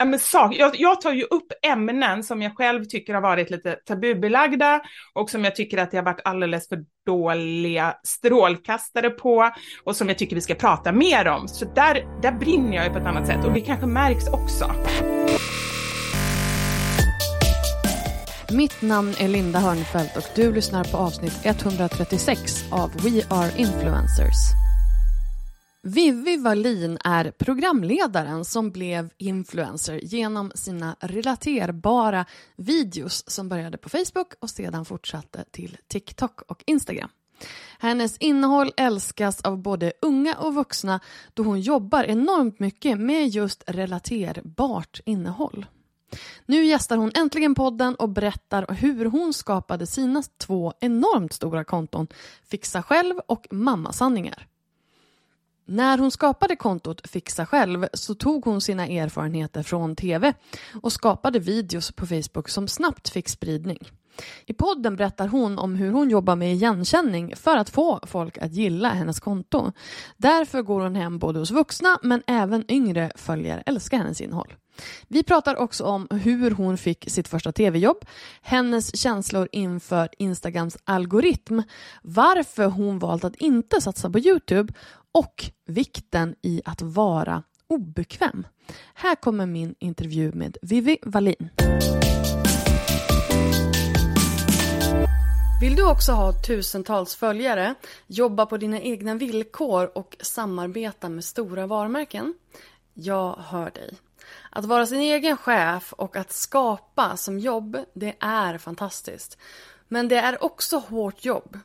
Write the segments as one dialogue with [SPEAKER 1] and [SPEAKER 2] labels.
[SPEAKER 1] Ja, men sak, jag, jag tar ju upp ämnen som jag själv tycker har varit lite tabubelagda och som jag tycker att det har varit alldeles för dåliga strålkastare på och som jag tycker vi ska prata mer om. Så där, där brinner jag ju på ett annat sätt och det kanske märks också.
[SPEAKER 2] Mitt namn är Linda Hörnfeldt och du lyssnar på avsnitt 136 av We Are Influencers. Vivi Wallin är programledaren som blev influencer genom sina relaterbara videos som började på Facebook och sedan fortsatte till TikTok och Instagram. Hennes innehåll älskas av både unga och vuxna då hon jobbar enormt mycket med just relaterbart innehåll. Nu gästar hon äntligen podden och berättar hur hon skapade sina två enormt stora konton Fixa själv och Mammasanningar. När hon skapade kontot Fixa själv så tog hon sina erfarenheter från tv och skapade videos på Facebook som snabbt fick spridning. I podden berättar hon om hur hon jobbar med igenkänning för att få folk att gilla hennes konto. Därför går hon hem både hos vuxna men även yngre följare älskar hennes innehåll. Vi pratar också om hur hon fick sitt första tv-jobb, hennes känslor inför Instagrams algoritm, varför hon valt att inte satsa på Youtube och vikten i att vara obekväm. Här kommer min intervju med Vivi Wallin. Vill du också ha tusentals följare, jobba på dina egna villkor och samarbeta med stora varumärken? Jag hör dig. Att vara sin egen chef och att skapa som jobb, det är fantastiskt. Men det är också hårt jobb.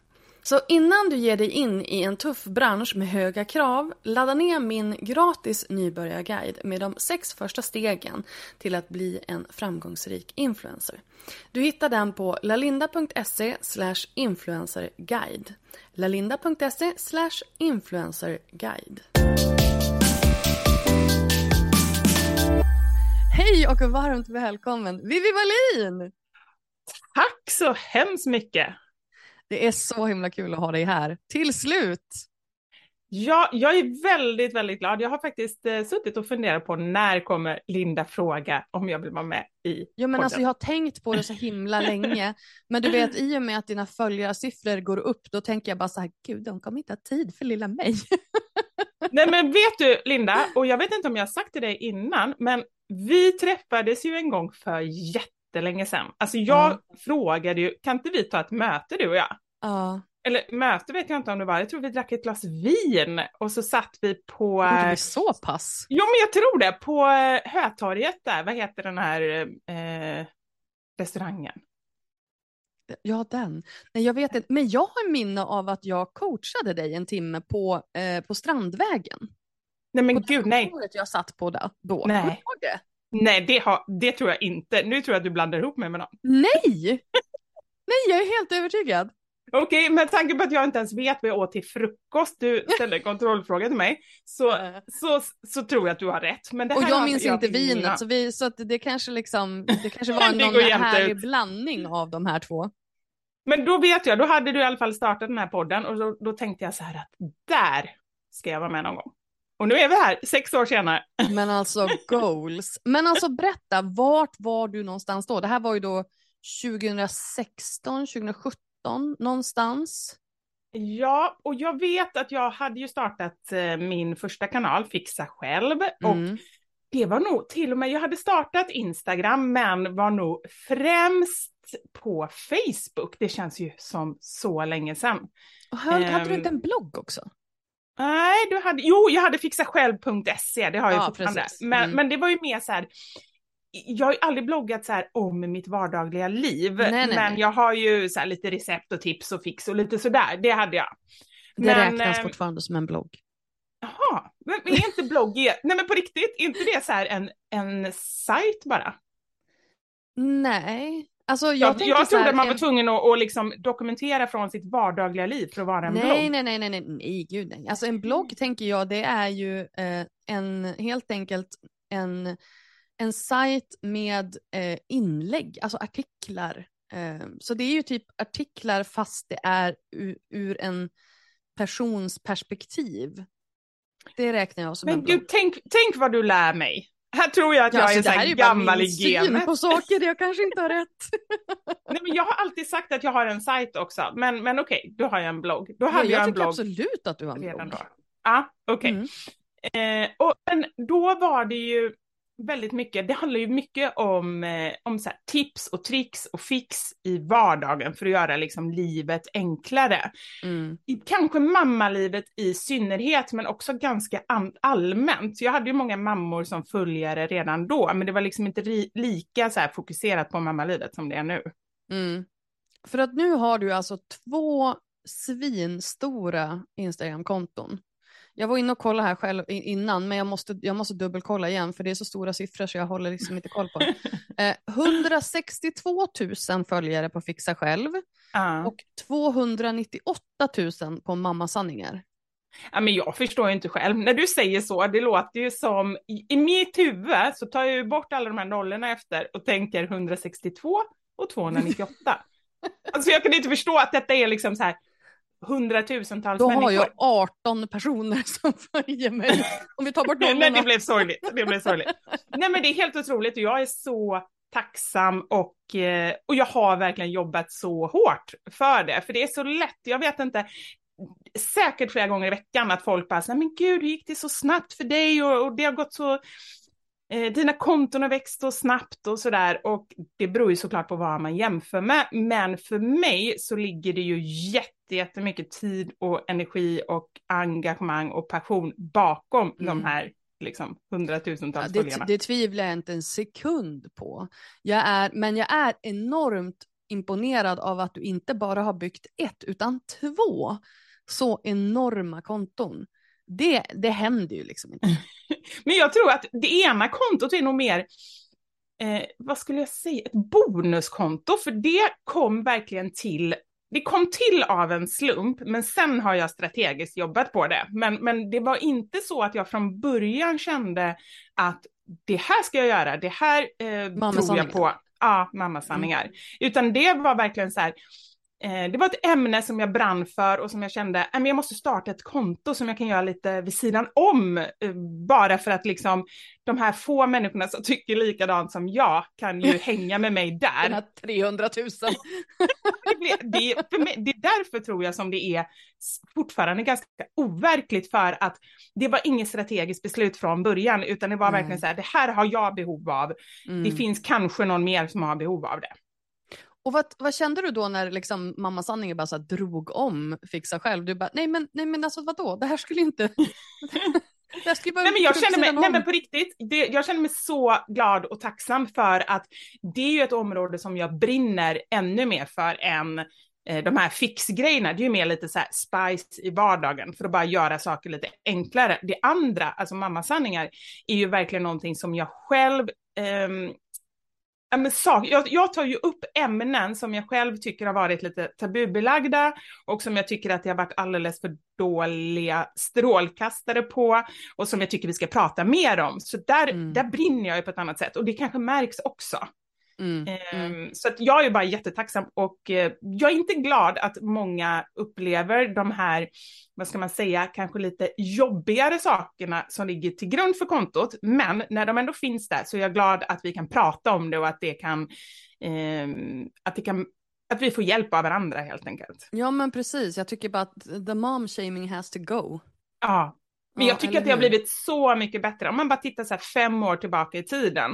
[SPEAKER 2] Så innan du ger dig in i en tuff bransch med höga krav, ladda ner min gratis nybörjarguide med de sex första stegen till att bli en framgångsrik influencer. Du hittar den på lalinda.se influencerguide. lalinda.se influencerguide. Hej och varmt välkommen Vivi Wallin!
[SPEAKER 1] Tack så hemskt mycket!
[SPEAKER 2] Det är så himla kul att ha dig här. Till slut!
[SPEAKER 1] Ja, jag är väldigt, väldigt glad. Jag har faktiskt eh, suttit och funderat på när kommer Linda fråga om jag vill vara med i
[SPEAKER 2] Ja, men alltså jag har tänkt på det så himla länge. Men du vet, i och med att dina följarsiffror går upp, då tänker jag bara så här, gud, de kommer inte ha tid för lilla mig.
[SPEAKER 1] Nej, men vet du, Linda, och jag vet inte om jag har sagt det dig innan, men vi träffades ju en gång för jättelänge sedan. Alltså jag
[SPEAKER 2] Ja.
[SPEAKER 1] frågade ju, kan inte vi ta ett möte du och jag?
[SPEAKER 2] Ja,
[SPEAKER 1] Eller möte vet jag inte om det var, jag tror vi drack ett glas vin och så satt vi på...
[SPEAKER 2] gjorde
[SPEAKER 1] eh,
[SPEAKER 2] vi så pass?
[SPEAKER 1] Jo men jag tror det, på eh, Hötorget där, vad heter den här eh, restaurangen?
[SPEAKER 2] Ja, den. Nej, jag vet inte. Men jag har minne av att jag coachade dig en timme på, eh, på Strandvägen.
[SPEAKER 1] Nej men
[SPEAKER 2] på
[SPEAKER 1] gud, nej.
[SPEAKER 2] jag satt på då.
[SPEAKER 1] Nej.
[SPEAKER 2] Det?
[SPEAKER 1] Nej, det, har, det tror jag inte. Nu tror jag att du blandar ihop mig med någon.
[SPEAKER 2] Nej! Nej, jag är helt övertygad.
[SPEAKER 1] Okej, med tanke på att jag inte ens vet vad jag åt till frukost, du ställde en kontrollfråga till mig, så, så, så tror jag att du har rätt. Men det
[SPEAKER 2] Och
[SPEAKER 1] här
[SPEAKER 2] jag
[SPEAKER 1] har
[SPEAKER 2] minns inte vinet, så, vi, så att det kanske liksom, det kanske var någon härlig blandning av de här två.
[SPEAKER 1] Men då vet jag, då hade du i alla fall startat den här podden och då, då tänkte jag så här att där ska jag vara med någon gång. Och nu är vi här, sex år senare.
[SPEAKER 2] Men alltså goals. Men alltså berätta, vart var du någonstans då? Det här var ju då 2016, 2017 någonstans.
[SPEAKER 1] Ja, och jag vet att jag hade ju startat eh, min första kanal, Fixa själv. Och
[SPEAKER 2] Mm.
[SPEAKER 1] det var nog till och med, jag hade startat Instagram men var nog främst på Facebook. Det känns ju som så länge sedan.
[SPEAKER 2] Och hör, hade du
[SPEAKER 1] Ehm,
[SPEAKER 2] inte en blogg också?
[SPEAKER 1] Nej, du hade, jo, jag hade fixasjälv.se, det har jag
[SPEAKER 2] Ja,
[SPEAKER 1] fortfarande.
[SPEAKER 2] precis.
[SPEAKER 1] Men,
[SPEAKER 2] Mm.
[SPEAKER 1] men det var ju mer så här, jag har ju aldrig bloggat så här om mitt vardagliga liv,
[SPEAKER 2] Nej, nej,
[SPEAKER 1] men
[SPEAKER 2] nej.
[SPEAKER 1] jag har ju så här lite recept och tips och fix och lite sådär, det hade jag.
[SPEAKER 2] Det
[SPEAKER 1] men,
[SPEAKER 2] räknas
[SPEAKER 1] eh,
[SPEAKER 2] fortfarande som en blogg.
[SPEAKER 1] Jaha, men men är inte blogg, nej men på riktigt, är inte det så här en, en sajt bara?
[SPEAKER 2] Nej, alltså jag,
[SPEAKER 1] Jag, jag trodde
[SPEAKER 2] här,
[SPEAKER 1] man var
[SPEAKER 2] en-
[SPEAKER 1] tvungen att, att liksom dokumentera från sitt vardagliga liv för att vara en
[SPEAKER 2] Nej,
[SPEAKER 1] blogg.
[SPEAKER 2] nej, nej, nej, nej, nej, gud nej. Alltså en blogg tänker jag, det är ju eh, en, helt enkelt en, en sajt med eh, inlägg, alltså artiklar. Eh, så det är ju typ artiklar fast det är ur, ur en persons perspektiv. Det räknar jag som en
[SPEAKER 1] Men
[SPEAKER 2] blogg.
[SPEAKER 1] gud, tänk, tänk vad du lär mig. Här tror jag att
[SPEAKER 2] Ja,
[SPEAKER 1] jag
[SPEAKER 2] alltså,
[SPEAKER 1] är
[SPEAKER 2] det
[SPEAKER 1] så
[SPEAKER 2] här
[SPEAKER 1] här gammal i genet.
[SPEAKER 2] på saker, jag kanske inte har rätt.
[SPEAKER 1] Nej, men jag har alltid sagt att jag har en sajt också, men, men okej, då har jag en blogg. Då
[SPEAKER 2] Ja,
[SPEAKER 1] hade jag,
[SPEAKER 2] jag
[SPEAKER 1] en
[SPEAKER 2] tycker
[SPEAKER 1] blogg
[SPEAKER 2] absolut att du har en
[SPEAKER 1] redan
[SPEAKER 2] blogg.
[SPEAKER 1] Ja, okej.
[SPEAKER 2] Mm.
[SPEAKER 1] Eh, och, men då var det ju väldigt mycket, det handlar ju mycket om, eh, om så tips och tricks och fix i vardagen för att göra liksom livet enklare.
[SPEAKER 2] Mm.
[SPEAKER 1] Kanske mammalivet i synnerhet, men också ganska an- allmänt. Jag hade ju många mammor som följare redan då, men det var liksom inte lika så fokuserat på mammalivet som det är nu.
[SPEAKER 2] Mm. För att nu har du alltså två svinstora Instagram-konton. Jag var inne och kollade här själv innan, men jag måste, jag måste dubbelkolla igen för det är så stora siffror så jag håller liksom inte koll på det. Eh, 162 000 följare på Fixa själv
[SPEAKER 1] Ja.
[SPEAKER 2] och 298 000 på Mamma Sanningar.
[SPEAKER 1] Ja, men jag förstår ju inte själv. När du säger så, det låter ju som, i, i mitt huvud så tar jag ju bort alla de här nollorna efter och tänker 162 och 298. alltså jag kan inte förstå att detta är liksom så här hundratusentals
[SPEAKER 2] Då
[SPEAKER 1] människor.
[SPEAKER 2] har jag 18 personer som följer mig. Om vi tar bort
[SPEAKER 1] Nej,
[SPEAKER 2] nollorna.
[SPEAKER 1] det blev sorgligt. Det blev sorgligt. Nej, men det är helt otroligt och jag är så tacksam och, eh, och jag har verkligen jobbat så hårt för det. För det är så lätt, jag vet inte, säkert flera gånger i veckan att folk bara säger, men gud, hur gick det så snabbt för dig och, och det har gått så, eh, dina konton har växt så snabbt och sådär. Och det beror ju såklart på vad man jämför med. Men för mig så ligger det ju jätte, jättemycket tid och energi och engagemang och passion bakom
[SPEAKER 2] Mm.
[SPEAKER 1] de här liksom hundratusentals
[SPEAKER 2] Ja,
[SPEAKER 1] följarna.
[SPEAKER 2] det, det tvivlar jag inte en sekund på. Jag är, men jag är enormt imponerad av att du inte bara har byggt ett utan två så enorma konton. Det, det händer ju liksom inte.
[SPEAKER 1] Men jag tror att det ena kontot är nog mer, eh, vad skulle jag säga, ett bonuskonto, för det kom verkligen till det kom till av en slump, men sen har jag strategiskt jobbat på det. Men, men det var inte så att jag från början kände att det här ska jag göra, det här eh, tror jag på. Ja, mammasanningar. Utan det var verkligen så här, det var ett ämne som jag brann för och som jag kände, äh, men jag måste starta ett konto som jag kan göra lite vid sidan om, eh, bara för att liksom de här få människorna som tycker likadant som jag kan ju hänga med mig
[SPEAKER 2] Den
[SPEAKER 1] där.
[SPEAKER 2] här 300 000.
[SPEAKER 1] Det, det, mig, det är därför tror jag som det är fortfarande ganska overkligt för att det var inget strategiskt beslut från början utan det var verkligen så här, det här har jag behov av, det
[SPEAKER 2] Mm.
[SPEAKER 1] finns kanske någon mer som har behov av det.
[SPEAKER 2] Och vad, vad kände du då när liksom mamma sanningen bara så drog om Fixa själv? Du bara, nej men, nej men alltså vadå, det här skulle inte... skulle bara
[SPEAKER 1] Nej men jag känner mig, nej men på riktigt, det, jag känner mig så glad och tacksam för att det är ju ett område som jag brinner ännu mer för än eh, de här fixgrejerna. Det är ju mer lite så här spice i vardagen för att bara göra saker lite enklare. Det andra, alltså mammasanningar, är ju verkligen någonting som jag själv Ja, men sak, jag, jag tar ju upp ämnen som jag själv tycker har varit lite tabubelagda och som jag tycker att jag har varit alldeles för dåliga strålkastare på och som jag tycker vi ska prata mer om. Så där,
[SPEAKER 2] Mm.
[SPEAKER 1] där brinner jag ju på ett annat sätt och det kanske märks också.
[SPEAKER 2] Mm,
[SPEAKER 1] Ehm,
[SPEAKER 2] mm.
[SPEAKER 1] Så att jag är bara jättetacksam och eh, jag är inte glad att många upplever de här, vad ska man säga, kanske lite jobbigare sakerna som ligger till grund för kontot. Men när de ändå finns där så är jag glad att vi kan prata om det och att det kan, ehm, att det kan, att vi får hjälp av varandra helt enkelt.
[SPEAKER 2] Ja men precis, jag tycker bara att the mom shaming has to go.
[SPEAKER 1] Ja, men
[SPEAKER 2] Ja,
[SPEAKER 1] jag tycker att det har blivit så mycket bättre. Om man bara tittar så här fem år tillbaka i tiden.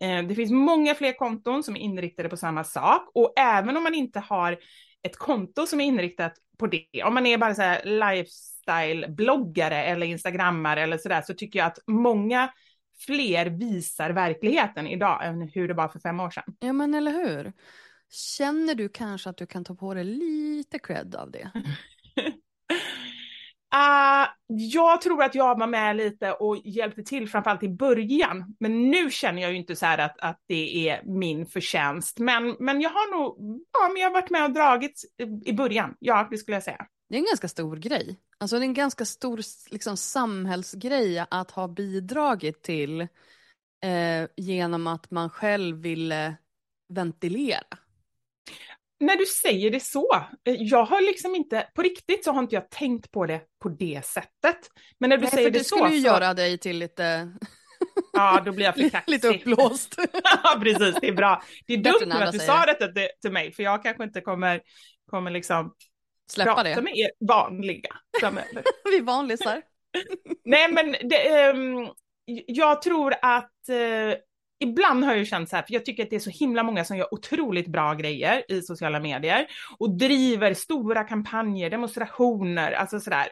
[SPEAKER 1] Eh, det finns många fler konton som är inriktade på samma sak. Och även om man inte har ett konto som är inriktat på det, om man är bara så här lifestyle-bloggare eller instagrammare eller sådär, så tycker jag att många fler visar verkligheten idag än hur det var för fem år sedan.
[SPEAKER 2] Ja men eller hur? Känner du kanske att du kan ta på dig lite cred av det?
[SPEAKER 1] Uh, jag tror att jag var med lite och hjälpte till framförallt i början. Men nu känner jag ju inte så här att, att det är min förtjänst. Men, men jag har nog, ja men jag har varit med och dragit i- i början. Ja, det skulle jag säga.
[SPEAKER 2] Det är en ganska stor grej. Alltså det är en ganska stor liksom, samhällsgrej att ha bidragit till eh, genom att man själv ville ventilera.
[SPEAKER 1] När du säger det så, eh, jag har liksom inte, på riktigt så har inte jag tänkt på det på det sättet. Men när du
[SPEAKER 2] Nej,
[SPEAKER 1] säger det,
[SPEAKER 2] det
[SPEAKER 1] så,
[SPEAKER 2] skulle ju
[SPEAKER 1] så,
[SPEAKER 2] göra dig till lite,
[SPEAKER 1] ja då blir jag för kaxig.
[SPEAKER 2] lite uppblåst.
[SPEAKER 1] ja, precis, det är bra. Det är dumt att du sa detta till, till mig, för jag kanske inte kommer, kommer liksom
[SPEAKER 2] Släppa
[SPEAKER 1] prata
[SPEAKER 2] det.
[SPEAKER 1] med er vanliga framöver.
[SPEAKER 2] Vi vanlisar.
[SPEAKER 1] Nej, men det, ehm, jag tror att eh, ibland har jag ju känt så här, för jag tycker att det är så himla många som gör otroligt bra grejer i sociala medier och driver stora kampanjer, demonstrationer, alltså sådär.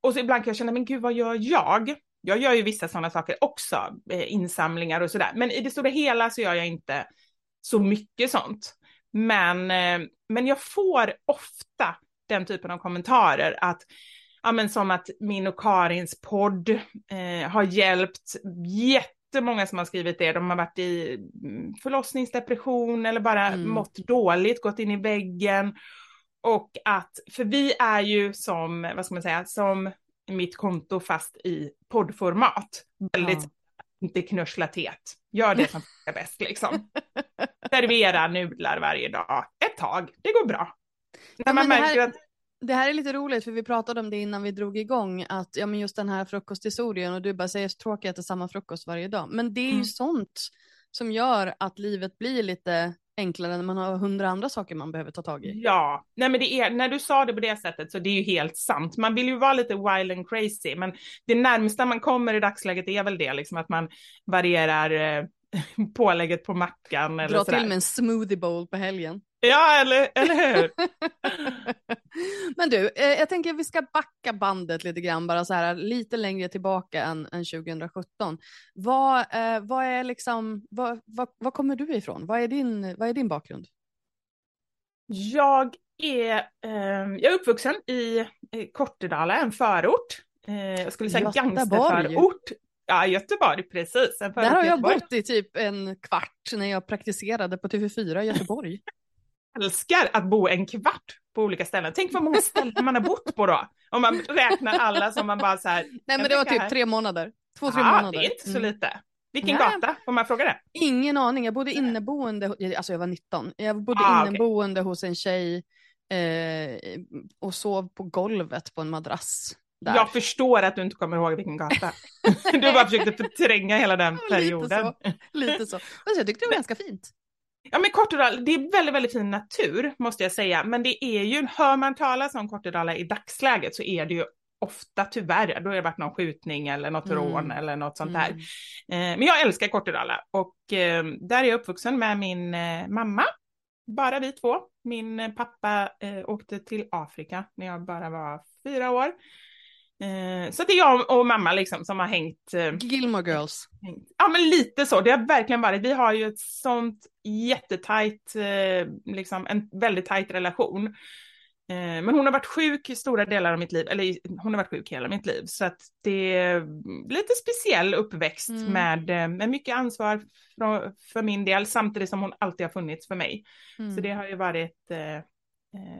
[SPEAKER 1] Och så ibland kan jag känna, men gud, vad gör jag? Jag gör ju vissa sådana saker också, eh, insamlingar och sådär, men i det stora hela så gör jag inte så mycket sånt. Men, eh, men jag får ofta den typen av kommentarer att ja, men som att min och Karins podd eh, har hjälpt jätte, jättemånga som har skrivit det. De har varit i mm, förlossningsdepression eller bara
[SPEAKER 2] Mm.
[SPEAKER 1] mått dåligt, gått in i väggen. Och att, för vi är ju som, vad ska man säga, som mitt konto fast i poddformat. Väldigt
[SPEAKER 2] Ja.
[SPEAKER 1] inte knussla teet. Gör det som funkar bäst liksom. Servera nudlar varje dag. Ett tag, det går bra. När
[SPEAKER 2] Ja,
[SPEAKER 1] man märker
[SPEAKER 2] här-
[SPEAKER 1] att
[SPEAKER 2] Det här är lite roligt för vi pratade om det innan vi drog igång att ja men just den här frukosthistorien och du bara säger så tråkigt att äta samma frukost varje dag. Men det är ju
[SPEAKER 1] Mm.
[SPEAKER 2] sånt som gör att livet blir lite enklare när man har hundra andra saker man behöver ta tag i.
[SPEAKER 1] Ja, nej men det är, när du sa det på det sättet så det är ju helt sant. Man vill ju vara lite wild and crazy, men det närmsta man kommer i dagsläget är väl det, liksom att man varierar eh, pålägget på mackan eller
[SPEAKER 2] Dra
[SPEAKER 1] sådär.
[SPEAKER 2] till med en smoothie bowl på helgen.
[SPEAKER 1] Ja, eller, eller hur?
[SPEAKER 2] Men du, eh, jag tänker att vi ska backa bandet lite grann, bara så här lite längre tillbaka än, än 2017. Vad, eh, vad är liksom, vad, vad, vad kommer du ifrån? Vad är din, vad är din bakgrund?
[SPEAKER 1] Jag är, eh, jag är uppvuxen i Kortedala, en förort. Eh, jag skulle säga
[SPEAKER 2] Göteborg.
[SPEAKER 1] gangsterförort. Ja, Göteborg, precis. En förort
[SPEAKER 2] Där har jag
[SPEAKER 1] Göteborg.
[SPEAKER 2] bott i typ en kvart när jag praktiserade på TV4 i Göteborg.
[SPEAKER 1] älskar att bo en kvart på olika ställen. Tänk vad många ställen man har bott på då. Om man räknar alla som man bara så här.
[SPEAKER 2] Nej men det var typ
[SPEAKER 1] här.
[SPEAKER 2] tre månader. Två, tre
[SPEAKER 1] Ja,
[SPEAKER 2] månader.
[SPEAKER 1] det är inte så
[SPEAKER 2] Mm.
[SPEAKER 1] lite. Vilken
[SPEAKER 2] Nej.
[SPEAKER 1] gata? Får man fråga det?
[SPEAKER 2] Ingen aning. Jag bodde inneboende, alltså jag var 19. Jag bodde
[SPEAKER 1] Ah,
[SPEAKER 2] inneboende hos en tjej eh, och sov på golvet på en madrass. Där.
[SPEAKER 1] Jag förstår att du inte kommer ihåg vilken gata. du bara försökte förtränga hela den
[SPEAKER 2] Lite
[SPEAKER 1] perioden.
[SPEAKER 2] så. Lite så. Fast jag tyckte det var ganska fint.
[SPEAKER 1] Ja men Kortedala, det är väldigt, väldigt fin natur måste jag säga. Men det är ju, hör man talas om Kortedala i dagsläget så är det ju ofta tyvärr, då har det varit någon skjutning eller något
[SPEAKER 2] Mm.
[SPEAKER 1] rån eller något sånt där.
[SPEAKER 2] Mm.
[SPEAKER 1] Eh, men jag älskar Kortedala och eh, där är jag uppvuxen med min eh, mamma. Bara vi två. Min pappa åkte till Afrika när jag bara var fyra år. Eh, så det är jag och mamma liksom som har hängt, eh,
[SPEAKER 2] Gilmore Girls.
[SPEAKER 1] hängt. Ja men lite så, det har verkligen varit. Vi har ju ett sånt jättetajt, eh, liksom en väldigt tajt relation. Men hon har varit sjuk i stora delar av mitt liv, eller hon har varit sjuk hela mitt liv. Så att det är lite speciell uppväxt
[SPEAKER 2] Mm.
[SPEAKER 1] med, med mycket ansvar för, för min del, samtidigt som hon alltid har funnits för mig.
[SPEAKER 2] Mm.
[SPEAKER 1] Så det har ju varit,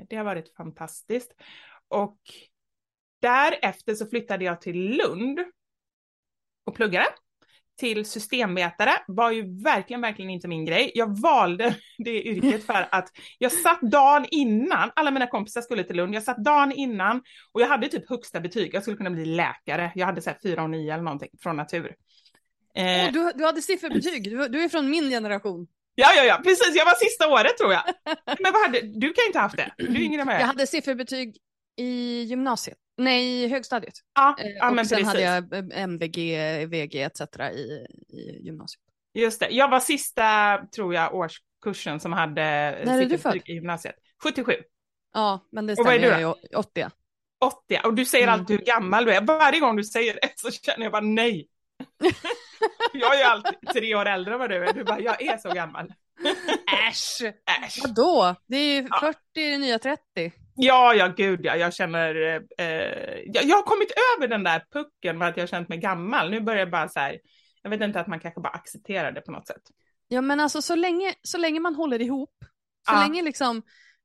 [SPEAKER 1] det har varit fantastiskt. Och därefter så flyttade jag till Lund och pluggade till systemvetare var ju verkligen, verkligen inte min grej. Jag valde det yrket för att jag satt dagen innan, alla mina kompisar skulle till Lund, jag satt dagen innan och jag hade typ högsta betyg, jag skulle kunna bli läkare, jag hade så här 4 och 9 eller någonting från natur.
[SPEAKER 2] Eh, oh, du, du hade sifferbetyg, du, du är från min generation.
[SPEAKER 1] Ja, ja, ja, precis. Jag var sista året tror jag. Men vad hade, du kan ju inte ha haft det. Du är yngre än
[SPEAKER 2] Jag hade sifferbetyg i gymnasiet. Nej, högstadiet.
[SPEAKER 1] Ja, eh, ja men
[SPEAKER 2] sen
[SPEAKER 1] precis.
[SPEAKER 2] hade jag eh, MVG, VG etc. i, i gymnasiet.
[SPEAKER 1] Just det. Jag var sista, tror jag, årskursen som hade
[SPEAKER 2] När är du född?
[SPEAKER 1] i gymnasiet. 77.
[SPEAKER 2] Ja, men det stämmer. Jag är 80.
[SPEAKER 1] 80, och du säger mm. alltid hur gammal du är. Varje gång du säger det så känner jag bara nej. jag är ju alltid tre år äldre än vad du är. Du bara, jag är så gammal.
[SPEAKER 2] Äsch! Äsch. Vadå? Det är ju 40 ja. nya 30.
[SPEAKER 1] Ja, ja, gud ja. Jag känner, eh, jag, jag har kommit över den där pucken med att jag har känt mig gammal. Nu börjar jag bara så här, jag vet inte att man kanske bara accepterar det på något sätt.
[SPEAKER 2] Ja, men alltså så länge, så länge man håller ihop, så ja. länge liksom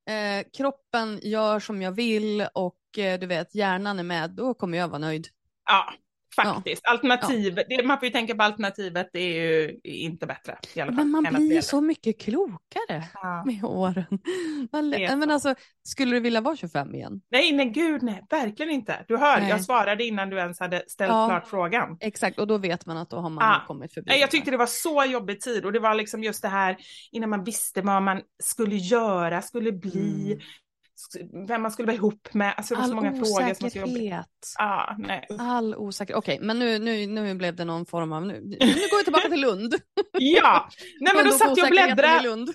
[SPEAKER 2] eh, kroppen gör som jag vill och eh, du vet hjärnan är med, då kommer jag vara nöjd.
[SPEAKER 1] Ja, Faktiskt. Ja. Alternativ, ja. Man får ju tänka på alternativet, det är ju inte bättre. I alla
[SPEAKER 2] fall, men man blir ju så mycket klokare ja. med åren. Man, men alltså, skulle du vilja vara 25 igen?
[SPEAKER 1] Nej, nej gud nej, verkligen inte. Du hör, nej. jag svarade innan du ens hade ställt ja, klart frågan.
[SPEAKER 2] Exakt, och då vet man att då har man ah. kommit förbi.
[SPEAKER 1] Nej, jag tyckte det var så jobbig tid och det var liksom just det här innan man visste vad man skulle göra, skulle bli. Mm vem man skulle vara ihop med. Alltså det var så många frågor som jobba. Ah, nej.
[SPEAKER 2] All osäkerhet. Okej, okay, men nu, nu, nu blev det någon form av... Nu, nu går vi tillbaka till Lund.
[SPEAKER 1] ja, nej men då satt jag och bläddrade.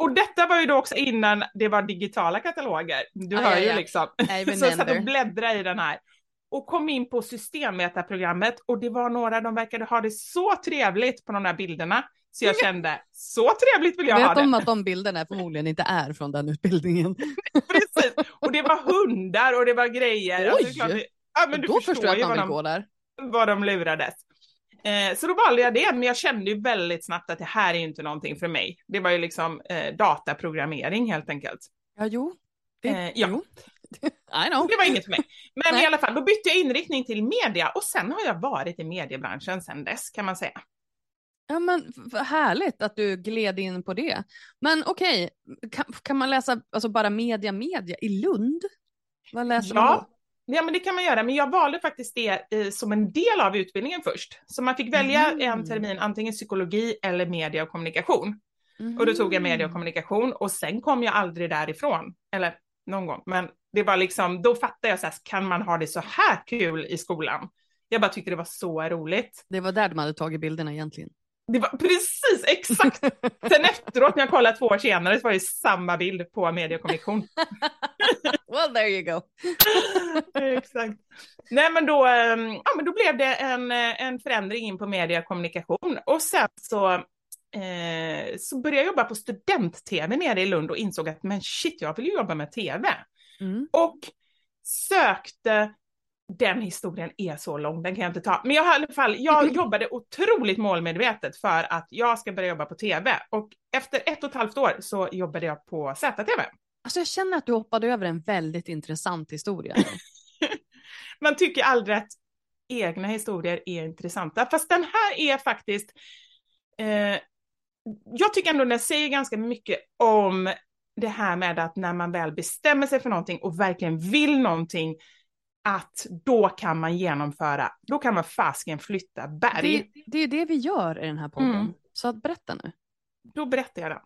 [SPEAKER 1] och detta var ju då också innan det var digitala kataloger. Du ah, hör ja, ju ja. liksom. så jag satt och bläddrade i den här och kom in på systemvetarprogrammet och det var några, de verkade ha det så trevligt på de där bilderna. Så jag kände, så trevligt vill jag
[SPEAKER 2] Vet
[SPEAKER 1] ha det.
[SPEAKER 2] Vet om att de bilderna förmodligen inte är från den utbildningen.
[SPEAKER 1] Precis, och det var hundar och det var grejer.
[SPEAKER 2] Oj! Alltså, det, ja, men du då förstår, jag att man vill gå där.
[SPEAKER 1] Vad de lurades. Eh, så då valde jag det, men jag kände ju väldigt snabbt att det här är inte någonting för mig. Det var ju liksom eh, dataprogrammering helt enkelt.
[SPEAKER 2] Ja, jo.
[SPEAKER 1] Det, eh, ja. Jo. Det var inget för mig. Men Nej. i alla fall, då bytte jag inriktning till media och sen har jag varit i mediebranschen sen dess kan man säga.
[SPEAKER 2] Ja men härligt att du gled in på det. Men okej, okay, kan, kan, man läsa alltså bara media media i Lund? Vad läser ja. man då?
[SPEAKER 1] Ja, men det kan man göra, men jag valde faktiskt det eh, som en del av utbildningen först. Så man fick välja mm. en termin, antingen psykologi eller media och kommunikation. Mm. Och då tog jag media och kommunikation och sen kom jag aldrig därifrån. Eller någon gång, men det var liksom, då fattade jag så här, kan man ha det så här kul i skolan? Jag bara tyckte det var så roligt.
[SPEAKER 2] Det var där de hade tagit bilderna egentligen.
[SPEAKER 1] Det var precis exakt. Sen efteråt när jag kollade två år senare så var det samma bild på mediekommission.
[SPEAKER 2] well there you go.
[SPEAKER 1] exakt. Nej men då, ehm, ja, men då blev det en, en förändring in på mediekommunikation och sen så eh, så började jag jobba på student-tv nere i Lund och insåg att men shit, jag vill ju jobba med tv. Mm. Och sökte den historien är så lång, den kan jag inte ta. Men jag, i alla fall, jag jobbade otroligt målmedvetet för att jag ska börja jobba på tv. Och efter ett och ett halvt år så jobbade jag på ZTV.
[SPEAKER 2] Alltså jag känner att du hoppade över en väldigt intressant historia.
[SPEAKER 1] Man tycker aldrig att egna historier är intressanta, fast den här är faktiskt... Eh, jag tycker ändå den säger ganska mycket om det här med att när man väl bestämmer sig för någonting och verkligen vill någonting att då kan man genomföra, då kan man fasken flytta berg.
[SPEAKER 2] Det, det är det vi gör i den här podden, mm. så att berätta nu.
[SPEAKER 1] Då berättar jag det.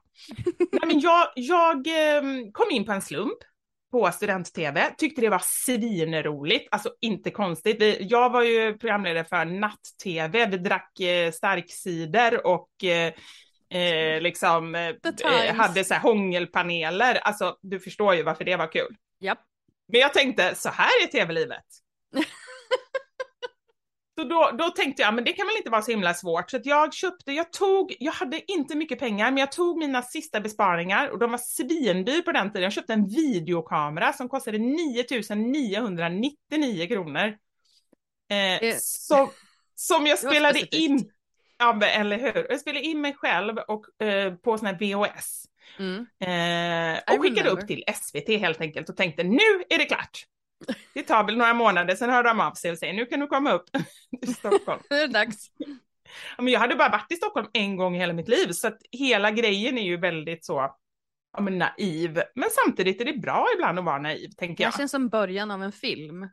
[SPEAKER 1] Nej, men jag, jag ehm, kom in på en slump på student-tv, tyckte det var svinroligt, alltså inte konstigt. Vi, jag var ju programledare för natt-tv, vi drack eh, starkcider och eh, eh, liksom eh, hade så här hångelpaneler, alltså du förstår ju varför det var kul.
[SPEAKER 2] Japp.
[SPEAKER 1] Men jag tänkte, så här är tv-livet. så då, då tänkte jag, men det kan väl inte vara så himla svårt. Så jag köpte, jag tog, jag hade inte mycket pengar, men jag tog mina sista besparingar och de var svindyr på den tiden. Jag köpte en videokamera som kostade 9999 kronor. Eh, som, som jag spelade in, ja, eller hur? Jag spelade in mig själv och, eh, på sån här VHS. Mm. Eh, och skickade upp till SVT helt enkelt och tänkte nu är det klart. Det tar väl några månader, sen hör de av sig och säger nu kan du komma upp till Stockholm.
[SPEAKER 2] det är dags.
[SPEAKER 1] Ja, men jag hade bara varit i Stockholm en gång i hela mitt liv, så att hela grejen är ju väldigt så ja, men naiv. Men samtidigt är det bra ibland att vara naiv, tänker jag.
[SPEAKER 2] Det känns som början av en film.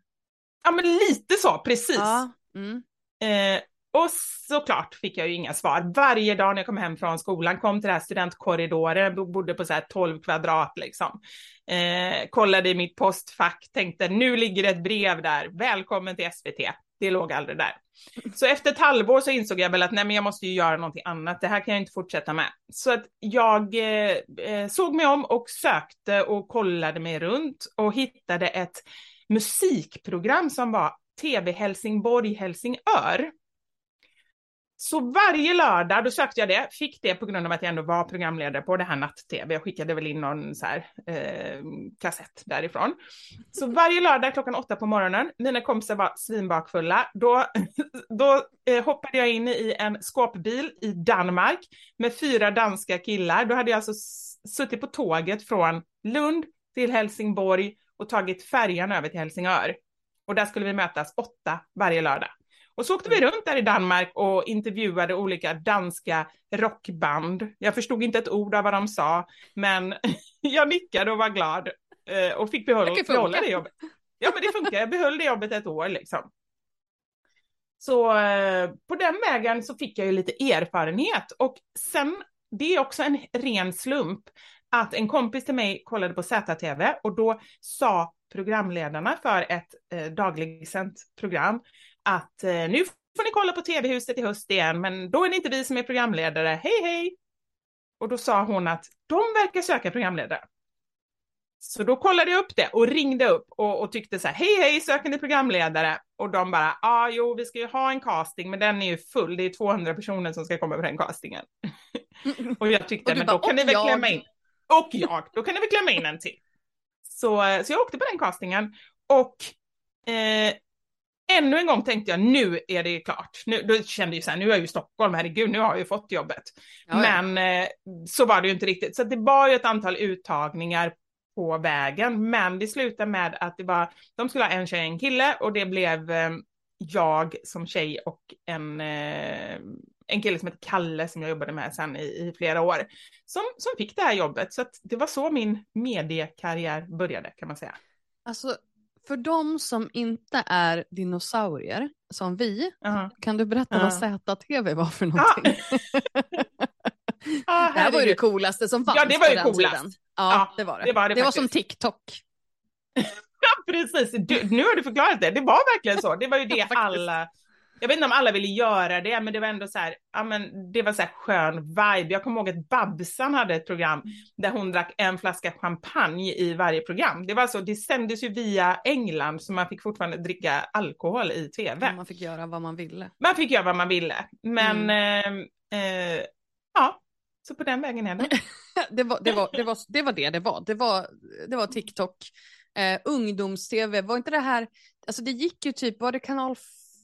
[SPEAKER 1] Ja, men lite så, precis.
[SPEAKER 2] Ja. Mm.
[SPEAKER 1] Eh, och såklart fick jag ju inga svar. Varje dag när jag kom hem från skolan, kom till den här studentkorridoren, jag bodde på så här 12 kvadrat liksom. Eh, kollade i mitt postfack, tänkte nu ligger ett brev där, välkommen till SVT. Det låg aldrig där. Så efter ett halvår så insåg jag väl att nej men jag måste ju göra någonting annat, det här kan jag inte fortsätta med. Så att jag eh, eh såg mig om och sökte och kollade mig runt och hittade ett musikprogram som var TV Helsingborg Helsingör. Så varje lördag, då sökte jag det, fick det på grund av att jag ändå var programledare på det här natt-tv. Jag skickade väl in någon så här, eh, kassett därifrån. Så varje lördag klockan åtta på morgonen, mina kompisar var svinbakfulla, då, då eh, hoppade jag in i en skåpbil i Danmark med fyra danska killar. Då hade jag alltså suttit på tåget från Lund till Helsingborg och tagit färjan över till Helsingör. Och där skulle vi mötas åtta varje lördag. Och så åkte vi runt där i Danmark och intervjuade olika danska rockband. Jag förstod inte ett ord av vad de sa, men jag nickade och var glad eh, och fick behålla, det behålla det jobbet. Ja, men det funkar. Jag behöll det jobbet ett år liksom. Så eh, på den vägen så fick jag ju lite erfarenhet och sen, det är också en ren slump att en kompis till mig kollade på ZTV och då sa programledarna för ett eh, dagligsänt program att eh, nu får ni kolla på TV-huset i höst igen, men då är det inte vi som är programledare. Hej hej! Och då sa hon att de verkar söka programledare. Så då kollade jag upp det och ringde upp och, och tyckte så här, hej hej, söker ni programledare? Och de bara, ja ah, jo, vi ska ju ha en casting, men den är ju full, det är 200 personer som ska komma på den castingen. och jag tyckte, men bara, då kan ni väl jag. klämma in, och jag, då kan ni väl klämma in en till. Så, så jag åkte på den castingen och eh, ännu en gång tänkte jag nu är det klart. Nu, då kände jag så här, nu är jag ju i Stockholm, herregud, nu har jag ju fått jobbet. Ja, Men eh, så var det ju inte riktigt. Så det var ju ett antal uttagningar på vägen, men det slutade med att det var, de skulle ha en tjej och en kille och det blev eh, jag som tjej och en, eh, en kille som heter Kalle som jag jobbade med sen i, i flera år, som, som fick det här jobbet. Så det var så min mediekarriär började kan man säga.
[SPEAKER 2] Alltså för de som inte är dinosaurier, som vi, uh -huh. kan du berätta uh -huh. vad ZTV var för någonting? Ah, det här var ju det coolaste som fanns
[SPEAKER 1] Ja, det var ju coolast. Tiden.
[SPEAKER 2] Ja, ja, det var det. Det var, det det var som TikTok.
[SPEAKER 1] ja, precis. Du, nu har du förklarat det. Det var verkligen så. Det var ju det alla jag vet inte om alla ville göra det, men det var ändå så här, ja men det var så här skön vibe. Jag kommer ihåg att Babsan hade ett program där hon drack en flaska champagne i varje program. Det var så, det sändes ju via England så man fick fortfarande dricka alkohol i tv.
[SPEAKER 2] Man fick göra vad man ville.
[SPEAKER 1] Man fick göra vad man ville, men mm. eh, eh, ja, så på den vägen är det.
[SPEAKER 2] det, var, det, var, det, var, det var det det var. Det var, det var TikTok. Eh, ungdoms-tv, var inte det här, alltså det gick ju typ, var det kanal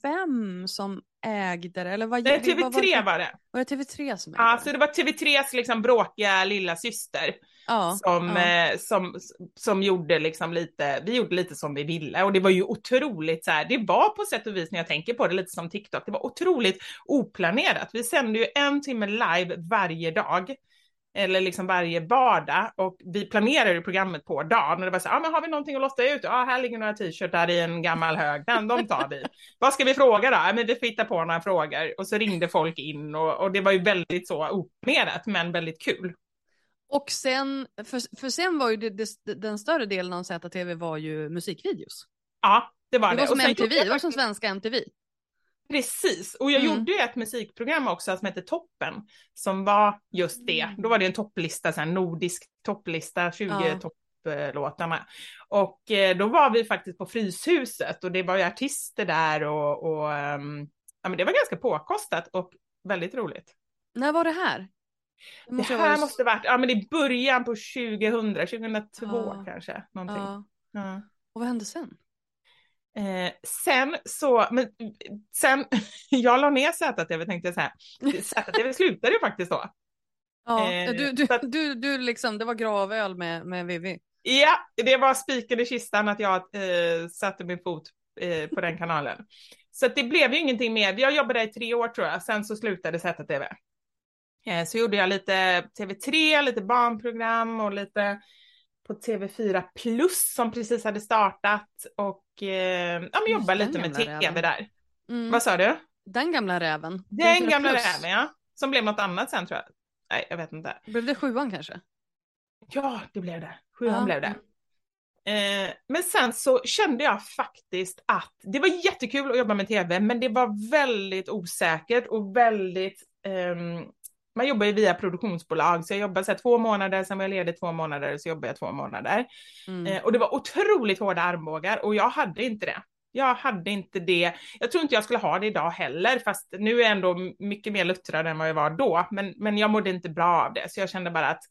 [SPEAKER 2] 5 som ägde det? Eller vad,
[SPEAKER 1] Nej, TV3 var det, var det.
[SPEAKER 2] Var det TV3 som ägde
[SPEAKER 1] Ja, så det var TV3s liksom bråkiga lilla syster. Ja, som, ja. Eh, som, som gjorde liksom lite, vi gjorde lite som vi ville och det var ju otroligt så här, det var på sätt och vis när jag tänker på det lite som TikTok, det var otroligt oplanerat. Vi sände ju en timme live varje dag eller liksom varje vardag och vi planerade programmet på dagen och det var så ja ah, men har vi någonting att lotta ut? Ja, ah, här ligger några t-shirtar i en gammal hög, den, de tar vi. Vad ska vi fråga då? Ja, men vi får hitta på några frågor och så ringde folk in och, och det var ju väldigt så oplanerat men väldigt kul.
[SPEAKER 2] Och sen, för, för sen var ju det, det, den större delen av ZTV var ju musikvideos.
[SPEAKER 1] Ja, det var
[SPEAKER 2] det.
[SPEAKER 1] Det
[SPEAKER 2] var som MTV, det var som svenska MTV.
[SPEAKER 1] Precis, och jag mm. gjorde ju ett musikprogram också som hette Toppen, som var just det. Mm. Då var det en topplista, så här nordisk topplista, 20 ja. topplåtarna. Och eh, då var vi faktiskt på Fryshuset och det var ju artister där och, och um, ja, men det var ganska påkostat och väldigt roligt.
[SPEAKER 2] När var det här?
[SPEAKER 1] Det, det här måste varit, ja men i början på 2000, 2002 ja. kanske. Någonting. Ja.
[SPEAKER 2] Och vad hände sen?
[SPEAKER 1] Eh, sen så, men sen, jag la ner ZTV tänkte jag så här, ZTV slutade ju faktiskt då.
[SPEAKER 2] Ja, eh, du, du, att, du, du liksom, det var gravöl med, med Vivi.
[SPEAKER 1] Ja, det var spiken i kistan att jag eh, satte min fot eh, på den kanalen. Så det blev ju ingenting mer. Jag jobbade i tre år tror jag, sen så slutade ZTV. Eh, så gjorde jag lite TV3, lite barnprogram och lite på TV4 Plus som precis hade startat och eh, ja, men jobbade lite med TV räven. där. Mm. Vad sa du?
[SPEAKER 2] Den gamla räven.
[SPEAKER 1] Den gamla plus. räven ja. Som blev något annat sen tror jag. Nej, jag vet inte.
[SPEAKER 2] Blev det sjuan kanske?
[SPEAKER 1] Ja, det blev det. Sjuan ja. blev det. Eh, men sen så kände jag faktiskt att det var jättekul att jobba med tv, men det var väldigt osäkert och väldigt eh, man jobbar ju via produktionsbolag, så jag jobbade så här, två månader, sen var jag ledig två månader, så jobbade jag två månader. Mm. Eh, och det var otroligt hårda armbågar och jag hade inte det. Jag hade inte det. Jag tror inte jag skulle ha det idag heller, fast nu är jag ändå mycket mer luttrad än vad jag var då. Men, men jag mådde inte bra av det, så jag kände bara att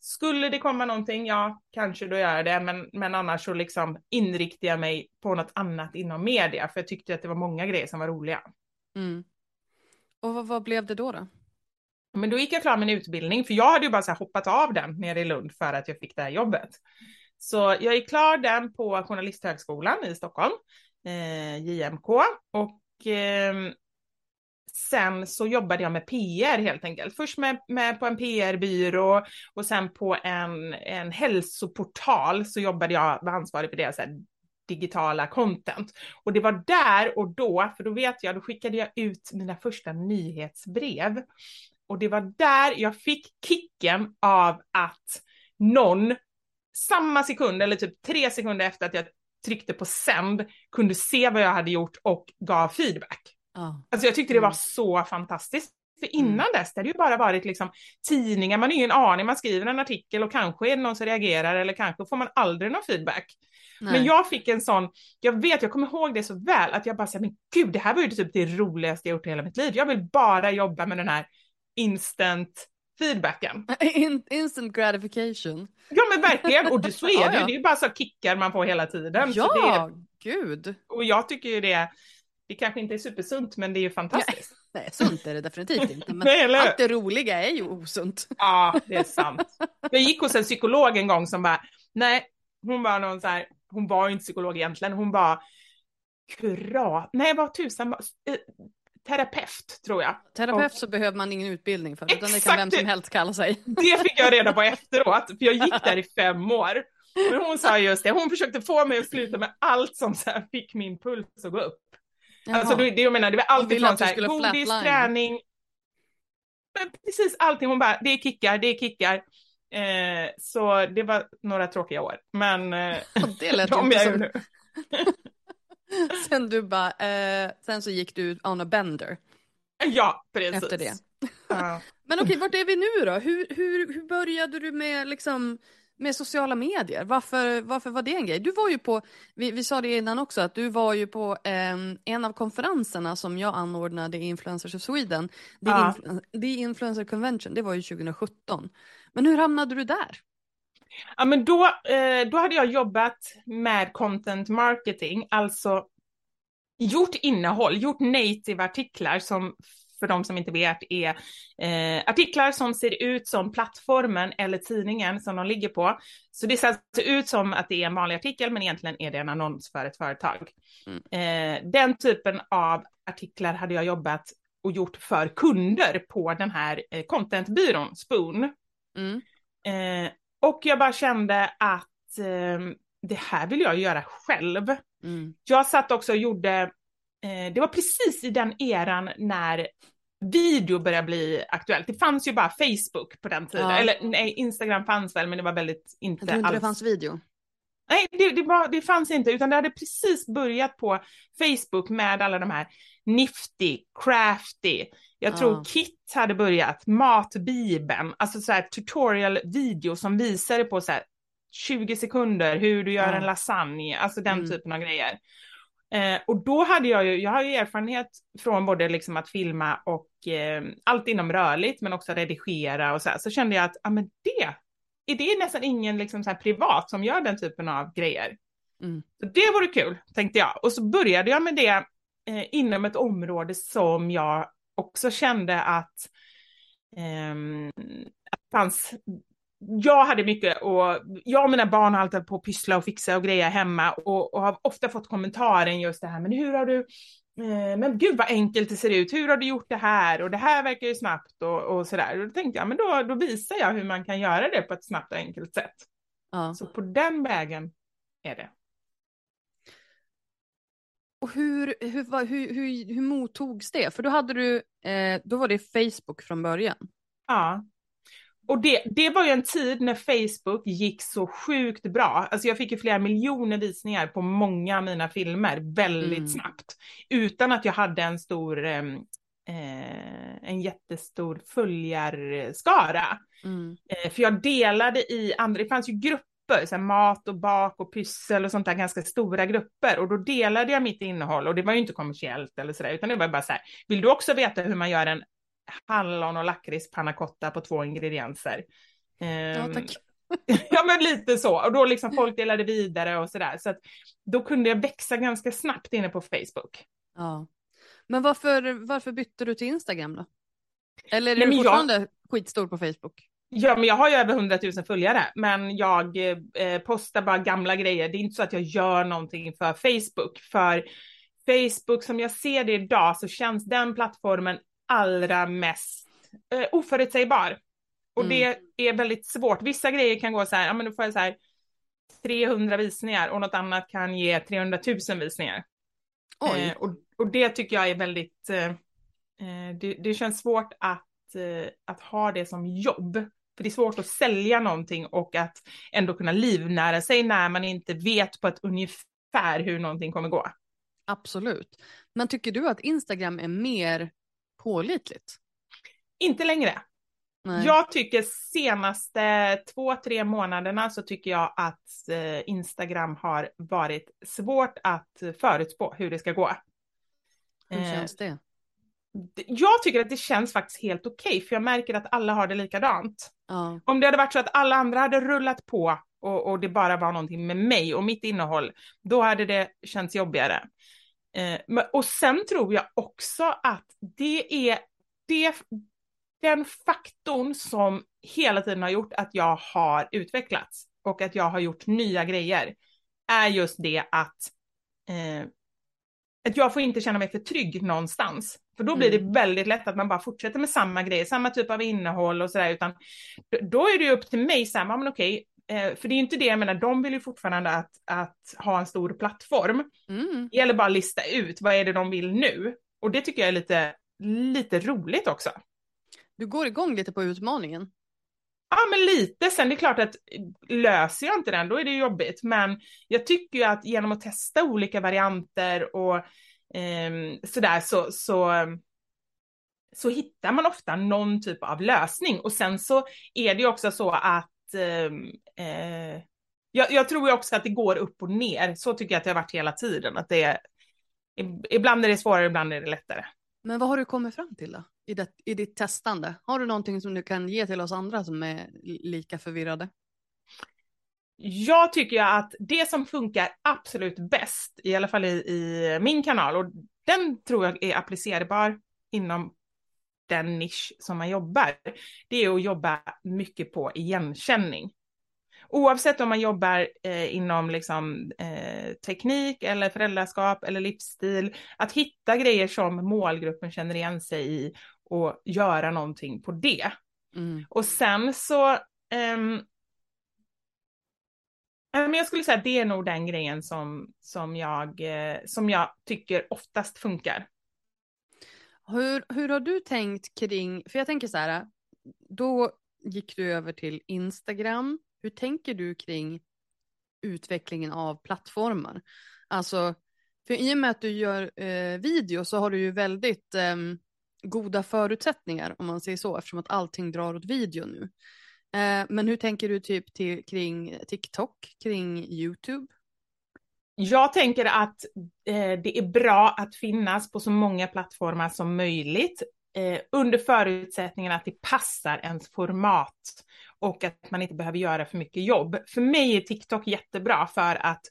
[SPEAKER 1] skulle det komma någonting, ja, kanske då gör jag det, men, men annars så liksom inriktar jag mig på något annat inom media, för jag tyckte att det var många grejer som var roliga.
[SPEAKER 2] Mm. Och vad, vad blev det då? då?
[SPEAKER 1] Men då gick jag klar min utbildning, för jag hade ju bara så hoppat av den nere i Lund för att jag fick det här jobbet. Så jag gick klar den på Journalisthögskolan i Stockholm, eh, JMK, och eh, sen så jobbade jag med PR helt enkelt. Först med, med på en PR-byrå och sen på en, en hälsoportal så jobbade jag, var ansvarig för det, så här, digitala content. Och det var där och då, för då vet jag, då skickade jag ut mina första nyhetsbrev. Och det var där jag fick kicken av att någon samma sekund, eller typ tre sekunder efter att jag tryckte på sänd, kunde se vad jag hade gjort och gav feedback. Oh. Alltså jag tyckte det var mm. så fantastiskt. För innan mm. dess, det hade ju bara varit liksom tidningar, man har ingen aning, man skriver en artikel och kanske är det någon som reagerar eller kanske får man aldrig någon feedback. Nej. Men jag fick en sån, jag vet, jag kommer ihåg det så väl, att jag bara säger men gud, det här var ju typ det roligaste jag gjort i hela mitt liv. Jag vill bara jobba med den här instant feedbacken.
[SPEAKER 2] In, instant gratification.
[SPEAKER 1] Ja men verkligen, och så är det ja, ja. det är bara så kickar man får hela tiden.
[SPEAKER 2] Ja, det, gud.
[SPEAKER 1] Och jag tycker ju det, det kanske inte är supersunt men det är ju fantastiskt.
[SPEAKER 2] Nej, nej sunt är det definitivt inte, men nej, allt det roliga är ju osunt.
[SPEAKER 1] Ja, det är sant. Jag gick hos en psykolog en gång som bara, nej, hon var någon så här, hon var ju inte psykolog egentligen, hon var kurat, nej vad tusan, eh, terapeut tror jag.
[SPEAKER 2] Terapeut och... så behöver man ingen utbildning för, utan det kan vem som helst kalla sig.
[SPEAKER 1] Det fick jag reda på efteråt, för jag gick där i fem år. Men hon sa just det, hon försökte få mig att sluta med allt som så här fick min puls att gå upp. Jaha. Alltså det, det jag menar, det var allt ifrån så här, godis, träning, precis allting. Hon bara, det är kickar, det är kickar. Eh, så det var några tråkiga år, men eh,
[SPEAKER 2] det lät de jag som... nu. sen du bara, eh, sen så gick du on a bender.
[SPEAKER 1] Ja, precis.
[SPEAKER 2] Efter det. Ja. Men okej, vart är vi nu då? Hur, hur, hur började du med liksom med sociala medier? Varför, varför var det en grej? Du var ju på, vi, vi sa det innan också, att du var ju på eh, en av konferenserna som jag anordnade i Influencers of Sweden. The, ja. Influ The Influencer Convention, det var ju 2017. Men hur hamnade du där?
[SPEAKER 1] Ja, men då, eh, då hade jag jobbat med content marketing, alltså gjort innehåll, gjort native artiklar som för de som inte vet är eh, artiklar som ser ut som plattformen eller tidningen som de ligger på. Så det ser alltså ut som att det är en vanlig artikel men egentligen är det en annons för ett företag. Mm. Eh, den typen av artiklar hade jag jobbat och gjort för kunder på den här eh, contentbyrån Spoon. Mm. Eh, och jag bara kände att eh, det här vill jag göra själv. Mm. Jag satt också och gjorde, eh, det var precis i den eran när video började bli aktuellt. Det fanns ju bara Facebook på den tiden, ja. eller nej, Instagram fanns väl, men det var väldigt inte
[SPEAKER 2] Jag tror inte alls. det fanns video.
[SPEAKER 1] Nej, det, det, var, det fanns inte, utan det hade precis börjat på Facebook med alla de här Nifty, Crafty, jag tror ja. Kit hade börjat, Matbibeln, alltså så här tutorial-video som visade på så här 20 sekunder hur du gör ja. en lasagne, alltså den mm. typen av grejer. Eh, och då hade jag ju, jag har ju erfarenhet från både liksom att filma och eh, allt inom rörligt, men också redigera och så här, så kände jag att, ja men det, är det nästan ingen liksom så privat som gör den typen av grejer. Mm. Så det vore kul, tänkte jag. Och så började jag med det eh, inom ett område som jag också kände att, eh, att fanns jag hade mycket och jag och mina barn har alltid på att pyssla och fixa och greja hemma och, och har ofta fått kommentaren just det här, men hur har du men gud vad enkelt det ser ut, hur har du gjort det här och det här verkar ju snabbt och, och sådär. Och då tänkte jag, men då, då visar jag hur man kan göra det på ett snabbt och enkelt sätt.
[SPEAKER 2] Ja.
[SPEAKER 1] Så på den vägen är det.
[SPEAKER 2] Och hur, hur, hur, hur, hur mottogs det? För då hade du, eh, då var det Facebook från början.
[SPEAKER 1] Ja. Och det, det var ju en tid när Facebook gick så sjukt bra. Alltså jag fick ju flera miljoner visningar på många av mina filmer väldigt
[SPEAKER 2] Mm.
[SPEAKER 1] snabbt. Utan att jag hade en stor, eh, en jättestor följarskara.
[SPEAKER 2] Mm.
[SPEAKER 1] Eh, för jag delade i andra, det fanns ju grupper, så mat och bak och pyssel och sånt där, ganska stora grupper. Och då delade jag mitt innehåll och det var ju inte kommersiellt eller sådär, utan det var bara så här, vill du också veta hur man gör en hallon och lakrits panna cotta på två ingredienser?
[SPEAKER 2] Ja,
[SPEAKER 1] Ehm,
[SPEAKER 2] tack.
[SPEAKER 1] ja men lite så, och då liksom folk delade vidare och sådär. Så att då kunde jag växa ganska snabbt inne på Facebook.
[SPEAKER 2] Ja. Men varför, varför bytte du till Instagram då? Eller är
[SPEAKER 1] Nej,
[SPEAKER 2] du
[SPEAKER 1] men jag-
[SPEAKER 2] fortfarande skitstor på Facebook?
[SPEAKER 1] Ja, men jag har ju över 100 000 följare, men jag eh, postar bara gamla grejer. Det är inte så att jag gör någonting för Facebook. För Facebook, som jag ser det idag, så känns den plattformen allra mest eh, oförutsägbar. Och
[SPEAKER 2] Mm.
[SPEAKER 1] det är väldigt svårt. Vissa grejer kan gå så här, ja men då får jag så här 300 visningar och något annat kan ge 300 000 visningar. Eh, och, och det tycker jag är väldigt, eh, eh, det, det känns svårt att, eh, att ha det som jobb. För det är svårt att sälja någonting och att ändå kunna livnära sig när man inte vet på ett ungefär hur någonting kommer gå.
[SPEAKER 2] Absolut. Men tycker du att Instagram är mer pålitligt?
[SPEAKER 1] Inte längre.
[SPEAKER 2] Nej.
[SPEAKER 1] Jag tycker senaste två, tre månaderna så tycker jag att eh, Instagram har varit svårt att förutspå hur det ska gå.
[SPEAKER 2] Hur
[SPEAKER 1] Eh,
[SPEAKER 2] känns det?
[SPEAKER 1] Jag tycker att det känns faktiskt helt okej, för jag märker att alla har det likadant.
[SPEAKER 2] Ja.
[SPEAKER 1] Om det hade varit så att alla andra hade rullat på och, och det bara var någonting med mig och mitt innehåll, då hade det känts jobbigare. Eh, och sen tror jag också att det är det, den faktorn som hela tiden har gjort att jag har utvecklats och att jag har gjort nya grejer, är just det att, eh, att jag får inte känna mig för trygg någonstans. För då blir
[SPEAKER 2] Mm.
[SPEAKER 1] det väldigt lätt att man bara fortsätter med samma grejer, samma typ av innehåll och sådär, utan då är det ju upp till mig, så här, men okej, eh, för det är ju inte det, jag menar, de vill ju fortfarande att, att ha en stor plattform.
[SPEAKER 2] Mm.
[SPEAKER 1] Det gäller bara att lista ut, vad är det de vill nu? Och det tycker jag är lite, lite roligt också.
[SPEAKER 2] Du går igång lite på utmaningen.
[SPEAKER 1] Ja, men lite. Sen det är klart att löser jag inte den, då är det jobbigt. Men jag tycker ju att genom att testa olika varianter och ehm, sådär så, så, så hittar man ofta någon typ av lösning. Och sen så är det ju också så att ehm, eh, jag, jag tror också att det går upp och ner. Så tycker jag att det har varit hela tiden. Att det är, ibland är det svårare, ibland är det lättare.
[SPEAKER 2] Men vad har du kommit fram till då? I, det, I ditt testande? Har du någonting som du kan ge till oss andra som är li- lika förvirrade?
[SPEAKER 1] Jag tycker att det som funkar absolut bäst, i alla fall i, i min kanal, och den tror jag är applicerbar inom den nisch som man jobbar, det är att jobba mycket på igenkänning. Oavsett om man jobbar eh, inom liksom, eh, teknik eller föräldraskap eller livsstil, att hitta grejer som målgruppen känner igen sig i och göra någonting på det.
[SPEAKER 2] Mm.
[SPEAKER 1] Och sen så, men jag skulle säga att det är nog den grejen som, som, jag, eh, som jag tycker oftast funkar.
[SPEAKER 2] Hur, hur har du tänkt kring, för jag tänker så här, då gick du över till Instagram. Hur tänker du kring utvecklingen av plattformar? Alltså, för i och med att du gör eh, video så har du ju väldigt eh, goda förutsättningar om man säger så, eftersom att allting drar åt video nu. Eh, men hur tänker du typ till, kring TikTok, kring YouTube?
[SPEAKER 1] Jag tänker att eh, det är bra att finnas på så många plattformar som möjligt eh, under förutsättningen att det passar ens format och att man inte behöver göra för mycket jobb. För mig är TikTok jättebra för att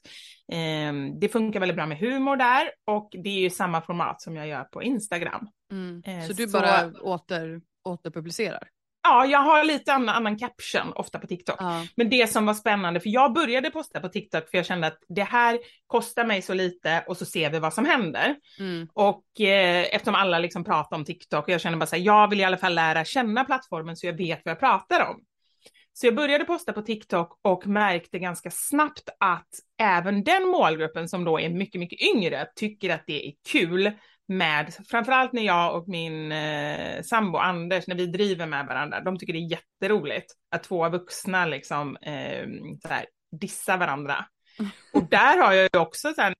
[SPEAKER 1] eh, det funkar väldigt bra med humor där och det är ju samma format som jag gör på Instagram.
[SPEAKER 2] Mm.
[SPEAKER 1] Eh,
[SPEAKER 2] så du
[SPEAKER 1] så-
[SPEAKER 2] bara åter, återpublicerar?
[SPEAKER 1] Ja, jag har lite annan, annan caption ofta på TikTok.
[SPEAKER 2] Ja.
[SPEAKER 1] Men det som var spännande, för jag började posta på TikTok för jag kände att det här kostar mig så lite och så ser vi vad som händer.
[SPEAKER 2] Mm.
[SPEAKER 1] Och eh, eftersom alla liksom pratar om TikTok och jag känner bara så här, jag vill i alla fall lära känna plattformen så jag vet vad jag pratar om. Så jag började posta på TikTok och märkte ganska snabbt att även den målgruppen som då är mycket, mycket yngre tycker att det är kul med, framförallt när jag och min eh, sambo Anders, när vi driver med varandra, de tycker det är jätteroligt att två vuxna liksom eh, så här, dissa varandra. Och där har jag ju också så här,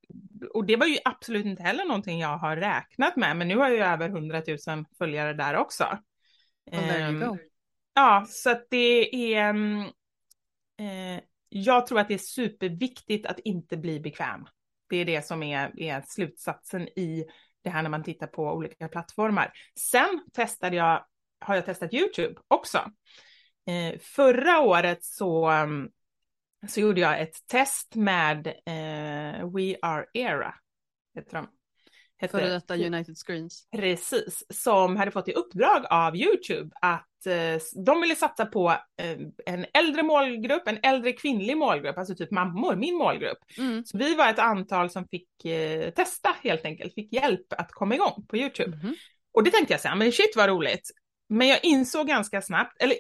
[SPEAKER 1] och det var ju absolut inte heller någonting jag har räknat med, men nu har jag ju över 100 000 följare där också.
[SPEAKER 2] Go.
[SPEAKER 1] Ja, så att det är... Eh, jag tror att det är superviktigt att inte bli bekväm. Det är det som är, är slutsatsen i det här när man tittar på olika plattformar. Sen testade jag, har jag testat YouTube också. Eh, förra året så, mm, så gjorde jag ett test med eh, We Are Era. Heter de. Heter
[SPEAKER 2] Före
[SPEAKER 1] det.
[SPEAKER 2] detta United Screens.
[SPEAKER 1] Precis, som hade fått i uppdrag av YouTube att eh, de ville satsa på eh, en äldre målgrupp, en äldre kvinnlig målgrupp, alltså typ mammor, min målgrupp.
[SPEAKER 2] Mm.
[SPEAKER 1] Så vi var ett antal som fick eh, testa helt enkelt, fick hjälp att komma igång på YouTube.
[SPEAKER 2] Mhm.
[SPEAKER 1] Och det tänkte jag här, men shit vad roligt. Men jag insåg ganska snabbt, eller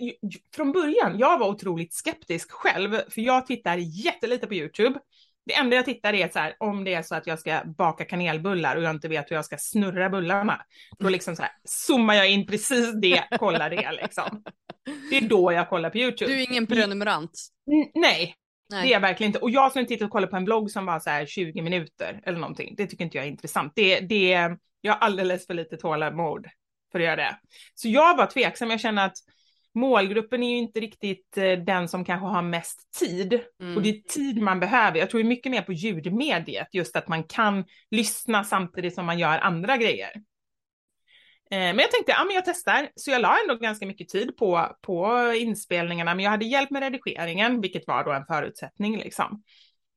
[SPEAKER 1] från början, jag var otroligt skeptisk själv, för jag tittar jättelite på YouTube. Det enda jag tittar är så här, om det är så att jag ska baka kanelbullar och jag inte vet hur jag ska snurra bullarna. Då liksom så här, zoomar jag in precis det, kollar det liksom. Det är då jag kollar på YouTube.
[SPEAKER 2] Du är ingen prenumerant.
[SPEAKER 1] N- Nej,
[SPEAKER 2] Nej.
[SPEAKER 1] det är jag verkligen inte. Och jag skulle inte titta och kolla på en blogg som var så här 20 minuter eller någonting. Det tycker inte jag är intressant. Det, det, jag har alldeles för lite tålamod för att göra det. Så jag var tveksam. Jag känner att målgruppen är ju inte riktigt eh, den som kanske har mest tid.
[SPEAKER 2] Mm.
[SPEAKER 1] Och det är tid man behöver. Jag tror mycket mer på ljudmediet, just att man kan lyssna samtidigt som man gör andra grejer. Eh, Men jag tänkte, ja men jag testar. Så jag la ändå ganska mycket tid på, på inspelningarna, men jag hade hjälp med redigeringen, vilket var då en förutsättning liksom.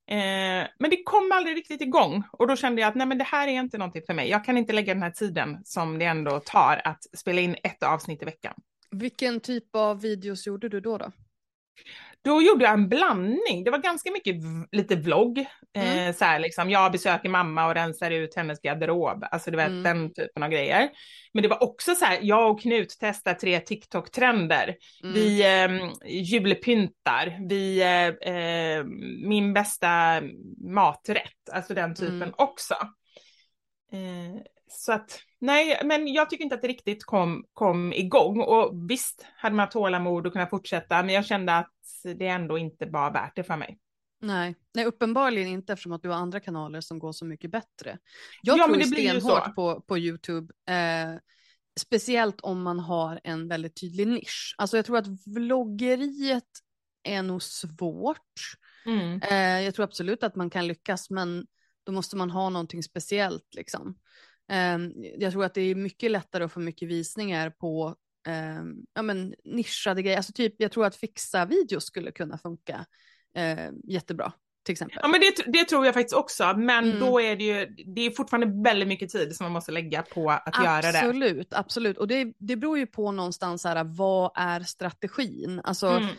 [SPEAKER 1] Eh, Men det kom aldrig riktigt igång och då kände jag att nej men det här är inte någonting för mig. Jag kan inte lägga den här tiden som det ändå tar att spela in ett avsnitt i veckan.
[SPEAKER 2] Vilken typ av videos gjorde du då? då?
[SPEAKER 1] Då gjorde jag en blandning. Det var ganska mycket lite vlogg. Eh, så här liksom, jag besöker mamma och rensar ut hennes garderob. Alltså du vet
[SPEAKER 2] Mm.
[SPEAKER 1] den typen av grejer. Men det var också så här, jag och Knut testar tre TikTok-trender.
[SPEAKER 2] Mm.
[SPEAKER 1] Vi eh, julpyntar, vi, eh, eh, min bästa maträtt, alltså den typen
[SPEAKER 2] Mm.
[SPEAKER 1] också. Eh, så att, nej, men jag tycker inte att det riktigt kom, kom igång. Och visst hade man tålamod och kunnat fortsätta, men jag kände att det ändå inte var värt det för mig.
[SPEAKER 2] Nej. Nej, uppenbarligen inte eftersom att du har andra kanaler som går så mycket bättre. Jag
[SPEAKER 1] Ja,
[SPEAKER 2] tror
[SPEAKER 1] men det
[SPEAKER 2] stenhårt på, på YouTube, eh, speciellt om man har en väldigt tydlig nisch. Alltså jag tror att vloggeriet är nog svårt.
[SPEAKER 1] Mm.
[SPEAKER 2] Eh, jag tror absolut att man kan lyckas, men då måste man ha någonting speciellt liksom. Eh, jag tror att det är mycket lättare att få mycket visningar på eh, ja, men nischade grejer. Alltså typ, jag tror att fixa videos skulle kunna funka eh, jättebra, till exempel.
[SPEAKER 1] Ja, men det, det tror jag faktiskt också, men
[SPEAKER 2] Mm.
[SPEAKER 1] då är det ju, det är fortfarande väldigt mycket tid som man måste lägga på att göra det.
[SPEAKER 2] Absolut, absolut. Och det, det beror ju på någonstans här, vad är strategin? Alltså,
[SPEAKER 1] Mm.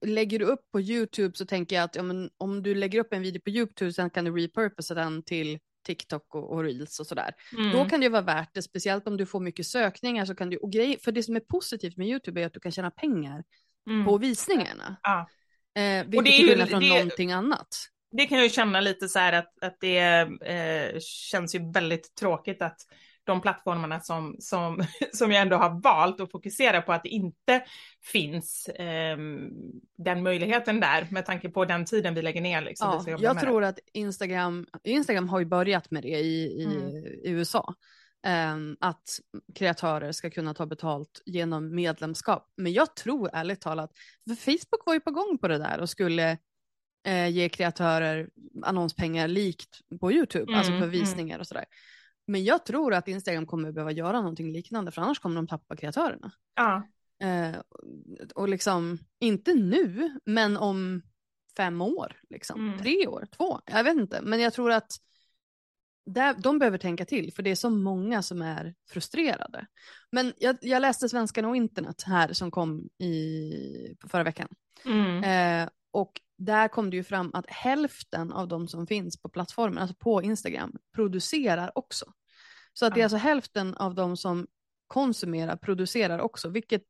[SPEAKER 2] lägger du upp på YouTube så tänker jag att ja, men, om du lägger upp en video på YouTube sen kan du repurposa den till TikTok och, och Reels och sådär.
[SPEAKER 1] Mm.
[SPEAKER 2] Då kan det ju vara värt det, speciellt om du får mycket sökningar så kan du, och grej, för det som är positivt med YouTube är att du kan tjäna pengar
[SPEAKER 1] Mm.
[SPEAKER 2] på visningarna.
[SPEAKER 1] Ja.
[SPEAKER 2] Eh, vilket
[SPEAKER 1] det är
[SPEAKER 2] är
[SPEAKER 1] ju-
[SPEAKER 2] skillnad från
[SPEAKER 1] det-
[SPEAKER 2] någonting annat.
[SPEAKER 1] det kan jag ju känna lite så här att, att det eh, känns ju väldigt tråkigt att de plattformarna som, som, som jag ändå har valt att fokusera på att det inte finns eh, den möjligheten där med tanke på den tiden vi lägger ner. Liksom,
[SPEAKER 2] Ja, jag
[SPEAKER 1] med det.
[SPEAKER 2] tror att Instagram, Instagram har ju börjat med det i, i,
[SPEAKER 1] Mm.
[SPEAKER 2] i USA. Ehm, att kreatörer ska kunna ta betalt genom medlemskap. Men jag tror ärligt talat, för Facebook var ju på gång på det där och skulle eh, ge kreatörer annonspengar likt på YouTube,
[SPEAKER 1] Mm,
[SPEAKER 2] alltså för
[SPEAKER 1] mm.
[SPEAKER 2] visningar och sådär. Men jag tror att Instagram kommer behöva göra någonting liknande, för annars kommer de tappa kreatörerna.
[SPEAKER 1] Ja.
[SPEAKER 2] Eh, och liksom, inte nu, men om fem år, liksom.
[SPEAKER 1] Mm.
[SPEAKER 2] tre år, två, jag vet inte. Men jag tror att där, de behöver tänka till, för det är så många som är frustrerade. Men jag, jag läste Svenskarna och internet här som kom i, förra veckan.
[SPEAKER 1] Mm.
[SPEAKER 2] Eh, och där kom det ju fram att hälften av de som finns på plattformen, alltså på Instagram, producerar också. Så att det är alltså hälften av de som konsumerar producerar också, vilket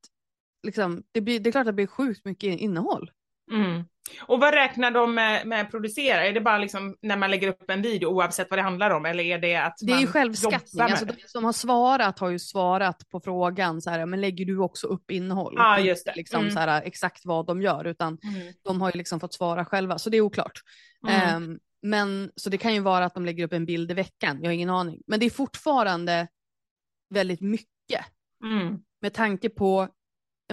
[SPEAKER 2] liksom, det, blir, det är klart att det blir sjukt mycket innehåll.
[SPEAKER 1] Mm. Och vad räknar de med, med producera? Är det bara liksom när man lägger upp en video oavsett vad det handlar om eller är det att
[SPEAKER 2] Det är ju självskattning, alltså de som har svarat har ju svarat på frågan så här, men lägger du också upp innehåll?
[SPEAKER 1] Ja, just det.
[SPEAKER 2] Liksom
[SPEAKER 1] Mm.
[SPEAKER 2] så här, exakt vad de gör, utan
[SPEAKER 1] Mm.
[SPEAKER 2] de har ju liksom fått svara själva, så det är oklart.
[SPEAKER 1] Mm.
[SPEAKER 2] Ehm, men så det kan ju vara att de lägger upp en bild i veckan, jag har ingen aning. Men det är fortfarande väldigt mycket
[SPEAKER 1] Mm.
[SPEAKER 2] med tanke på,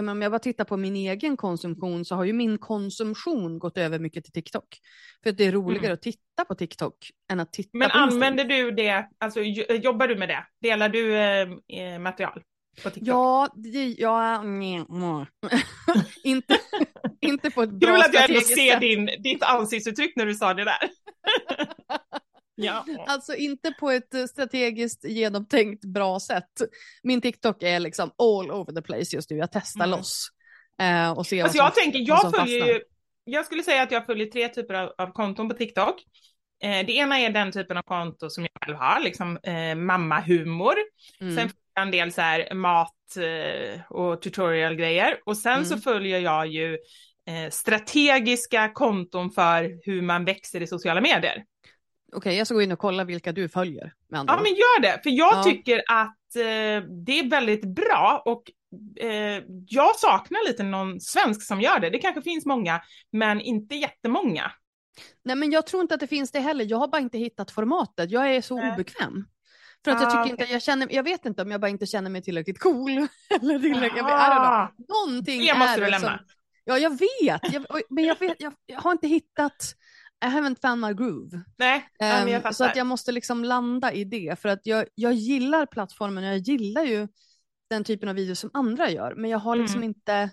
[SPEAKER 2] om jag bara tittar på min egen konsumtion så har ju min konsumtion gått över mycket till TikTok. För att det är roligare
[SPEAKER 1] Mm.
[SPEAKER 2] att titta på TikTok än att titta
[SPEAKER 1] Men
[SPEAKER 2] på Instagram.
[SPEAKER 1] använder du det, alltså j- jobbar du med det? Delar du eh, eh, material på TikTok?
[SPEAKER 2] Ja, det, ja nej, nej. inte, inte på ett bra
[SPEAKER 1] Kul att jag ändå ser din, ditt ansiktsuttryck när du sa det där. ja.
[SPEAKER 2] Alltså inte på ett eh, strategiskt genomtänkt bra sätt. Min TikTok är liksom all over the place just nu. Jag testar
[SPEAKER 1] Mm.
[SPEAKER 2] loss. Eh, och ser
[SPEAKER 1] Alltså
[SPEAKER 2] vad
[SPEAKER 1] jag
[SPEAKER 2] som,
[SPEAKER 1] tänker, jag följer ju, jag skulle säga att jag följer tre typer av, av konton på TikTok. Eh, det ena är den typen av konto som jag själv har, liksom eh, mammahumor.
[SPEAKER 2] Mm.
[SPEAKER 1] Sen en del så här mat eh, och tutorial-grejer. Och sen så
[SPEAKER 2] Mm.
[SPEAKER 1] följer jag ju eh, strategiska konton för hur man växer i sociala medier.
[SPEAKER 2] Okej, jag ska gå in och kolla vilka du följer. Med andra
[SPEAKER 1] Ja, men gör det, för jag
[SPEAKER 2] Ja.
[SPEAKER 1] tycker att eh, det är väldigt bra och eh, jag saknar lite någon svensk som gör det. Det kanske finns många, men inte jättemånga.
[SPEAKER 2] Nej, men jag tror inte att det finns det heller. Jag har bara inte hittat formatet. Jag är så
[SPEAKER 1] Nej.
[SPEAKER 2] obekväm. För att jag
[SPEAKER 1] Ah,
[SPEAKER 2] tycker inte, jag känner, jag vet inte om jag bara inte känner mig tillräckligt cool. eller tillräckligt, jag.
[SPEAKER 1] Ah,
[SPEAKER 2] Någonting
[SPEAKER 1] det måste
[SPEAKER 2] är
[SPEAKER 1] du lämna.
[SPEAKER 2] Som, ja, jag vet. Jag, men jag, vet jag, jag har inte hittat, I haven't found my groove.
[SPEAKER 1] Nej, men jag
[SPEAKER 2] Ehm, så att jag måste liksom landa i det. För att jag, jag gillar plattformen, jag gillar ju den typen av videos som andra gör. Men jag har liksom
[SPEAKER 1] Mm.
[SPEAKER 2] inte,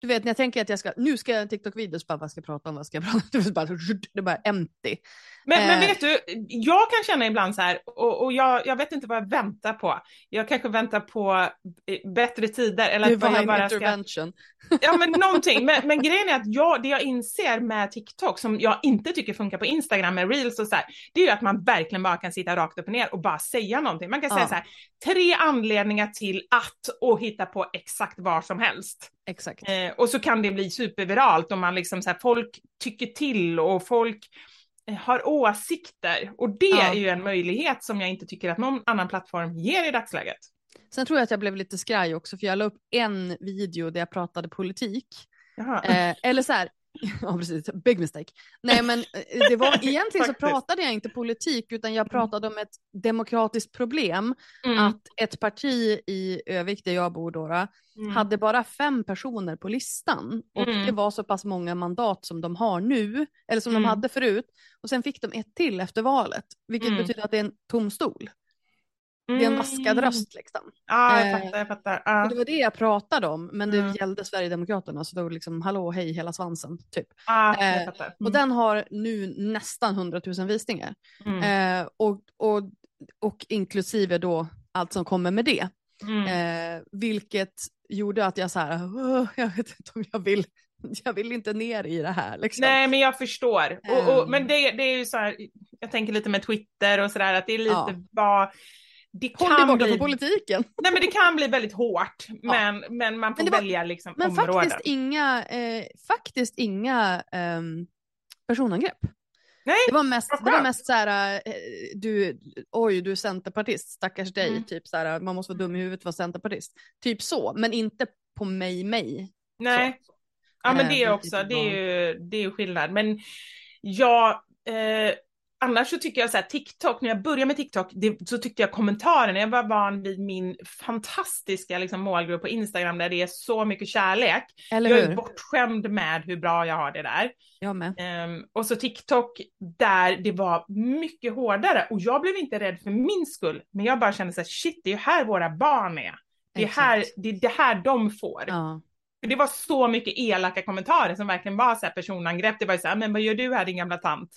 [SPEAKER 2] du vet när jag tänker att jag ska, nu ska jag göra en TikTok-video, så bara vad ska jag prata om, vad ska jag prata om? Det bara, det bara empty.
[SPEAKER 1] Men, men
[SPEAKER 2] Eh.
[SPEAKER 1] vet du, jag kan känna ibland så här, och, och jag, jag vet inte vad jag väntar på. Jag kanske väntar på eh, bättre tider eller att jag bara ska...
[SPEAKER 2] intervention.
[SPEAKER 1] Ja men någonting, men, men grejen är att jag, det jag inser med TikTok som jag inte tycker funkar på Instagram med reels och så här, det är ju att man verkligen bara kan sitta rakt upp och ner och bara säga någonting. Man kan säga
[SPEAKER 2] Ja.
[SPEAKER 1] så här, tre anledningar till att och hitta på exakt vad som helst.
[SPEAKER 2] Exakt.
[SPEAKER 1] Eh, och så kan det bli superviralt om man liksom så här, folk tycker till och folk eh, har åsikter. Och det
[SPEAKER 2] Ja.
[SPEAKER 1] är ju en möjlighet som jag inte tycker att någon annan plattform ger i dagsläget.
[SPEAKER 2] Sen tror jag att jag blev lite skraj också, för jag la upp en video där jag pratade politik. Eh, eller så här, ja precis, big mistake. Nej men eh, det var egentligen så pratade jag inte politik utan jag pratade om ett demokratiskt problem.
[SPEAKER 1] Mm,
[SPEAKER 2] Att ett parti i Övik, där jag bor då,
[SPEAKER 1] mm,
[SPEAKER 2] hade bara fem personer på listan. Och
[SPEAKER 1] Mm.
[SPEAKER 2] det var så pass många mandat som de har nu, eller som
[SPEAKER 1] Mm.
[SPEAKER 2] de hade förut. Och sen fick de ett till efter valet, vilket
[SPEAKER 1] Mm.
[SPEAKER 2] betyder att det är en tom stol. Det är en vaskad
[SPEAKER 1] mm.
[SPEAKER 2] röst liksom.
[SPEAKER 1] Ja, jag
[SPEAKER 2] Eh,
[SPEAKER 1] fattar, jag fattar. Ja.
[SPEAKER 2] Det var det jag pratade om, men det
[SPEAKER 1] Mm.
[SPEAKER 2] gällde Sverigedemokraterna, så då liksom hallå hej hela svansen, typ.
[SPEAKER 1] Ja, jag
[SPEAKER 2] Eh,
[SPEAKER 1] fattar.
[SPEAKER 2] Och den har nu nästan 100 000 visningar.
[SPEAKER 1] Mm.
[SPEAKER 2] Eh, och, och, och inklusive då allt som kommer med det.
[SPEAKER 1] Mm.
[SPEAKER 2] Eh, vilket gjorde att jag så här, "Åh, jag vet inte om jag vill, jag vill inte ner i det här liksom.
[SPEAKER 1] Nej, men jag förstår. Och, och, men det, det är ju så här, jag tänker lite med Twitter och sådär, att det är lite
[SPEAKER 2] Ja.
[SPEAKER 1] vad... Det
[SPEAKER 2] Håll
[SPEAKER 1] kan,
[SPEAKER 2] borta
[SPEAKER 1] bli,
[SPEAKER 2] från politiken.
[SPEAKER 1] nej, men det kan bli väldigt hårt, men, men man får
[SPEAKER 2] Men var-
[SPEAKER 1] välja liksom
[SPEAKER 2] Men
[SPEAKER 1] områden.
[SPEAKER 2] faktiskt inga, eh, faktiskt inga ehm, personangrepp.
[SPEAKER 1] Nej,
[SPEAKER 2] Det var mest, det var mest så här, eh, du, oj du är centerpartist, stackars dig,
[SPEAKER 1] Mm.
[SPEAKER 2] typ så här, man måste vara dum i huvudet för att vara centerpartist. Typ så, men inte på mig, mig.
[SPEAKER 1] nej.
[SPEAKER 2] Så.
[SPEAKER 1] Ja, men
[SPEAKER 2] Eh,
[SPEAKER 1] det är
[SPEAKER 2] vilket
[SPEAKER 1] också, det är ju, det är ju skillnad. Men jag, eh, annars så tycker jag så här, TikTok, när jag började med TikTok, det, så tyckte jag kommentarerna, jag var van vid min fantastiska liksom, målgrupp på Instagram där det är så mycket kärlek.
[SPEAKER 2] Eller
[SPEAKER 1] jag är
[SPEAKER 2] hur?
[SPEAKER 1] bortskämd med hur bra jag har det där.
[SPEAKER 2] Jag med.
[SPEAKER 1] Ehm, och så TikTok där det var mycket hårdare och jag blev inte rädd för min skull, men jag bara kände så här, shit, det är ju här våra barn är. Det är,
[SPEAKER 2] Exakt.
[SPEAKER 1] här, det är det här de får.
[SPEAKER 2] Ja.
[SPEAKER 1] Det var så mycket elaka kommentarer som verkligen var så här personangrepp. Det var ju så här, men vad gör du här din gamla tant?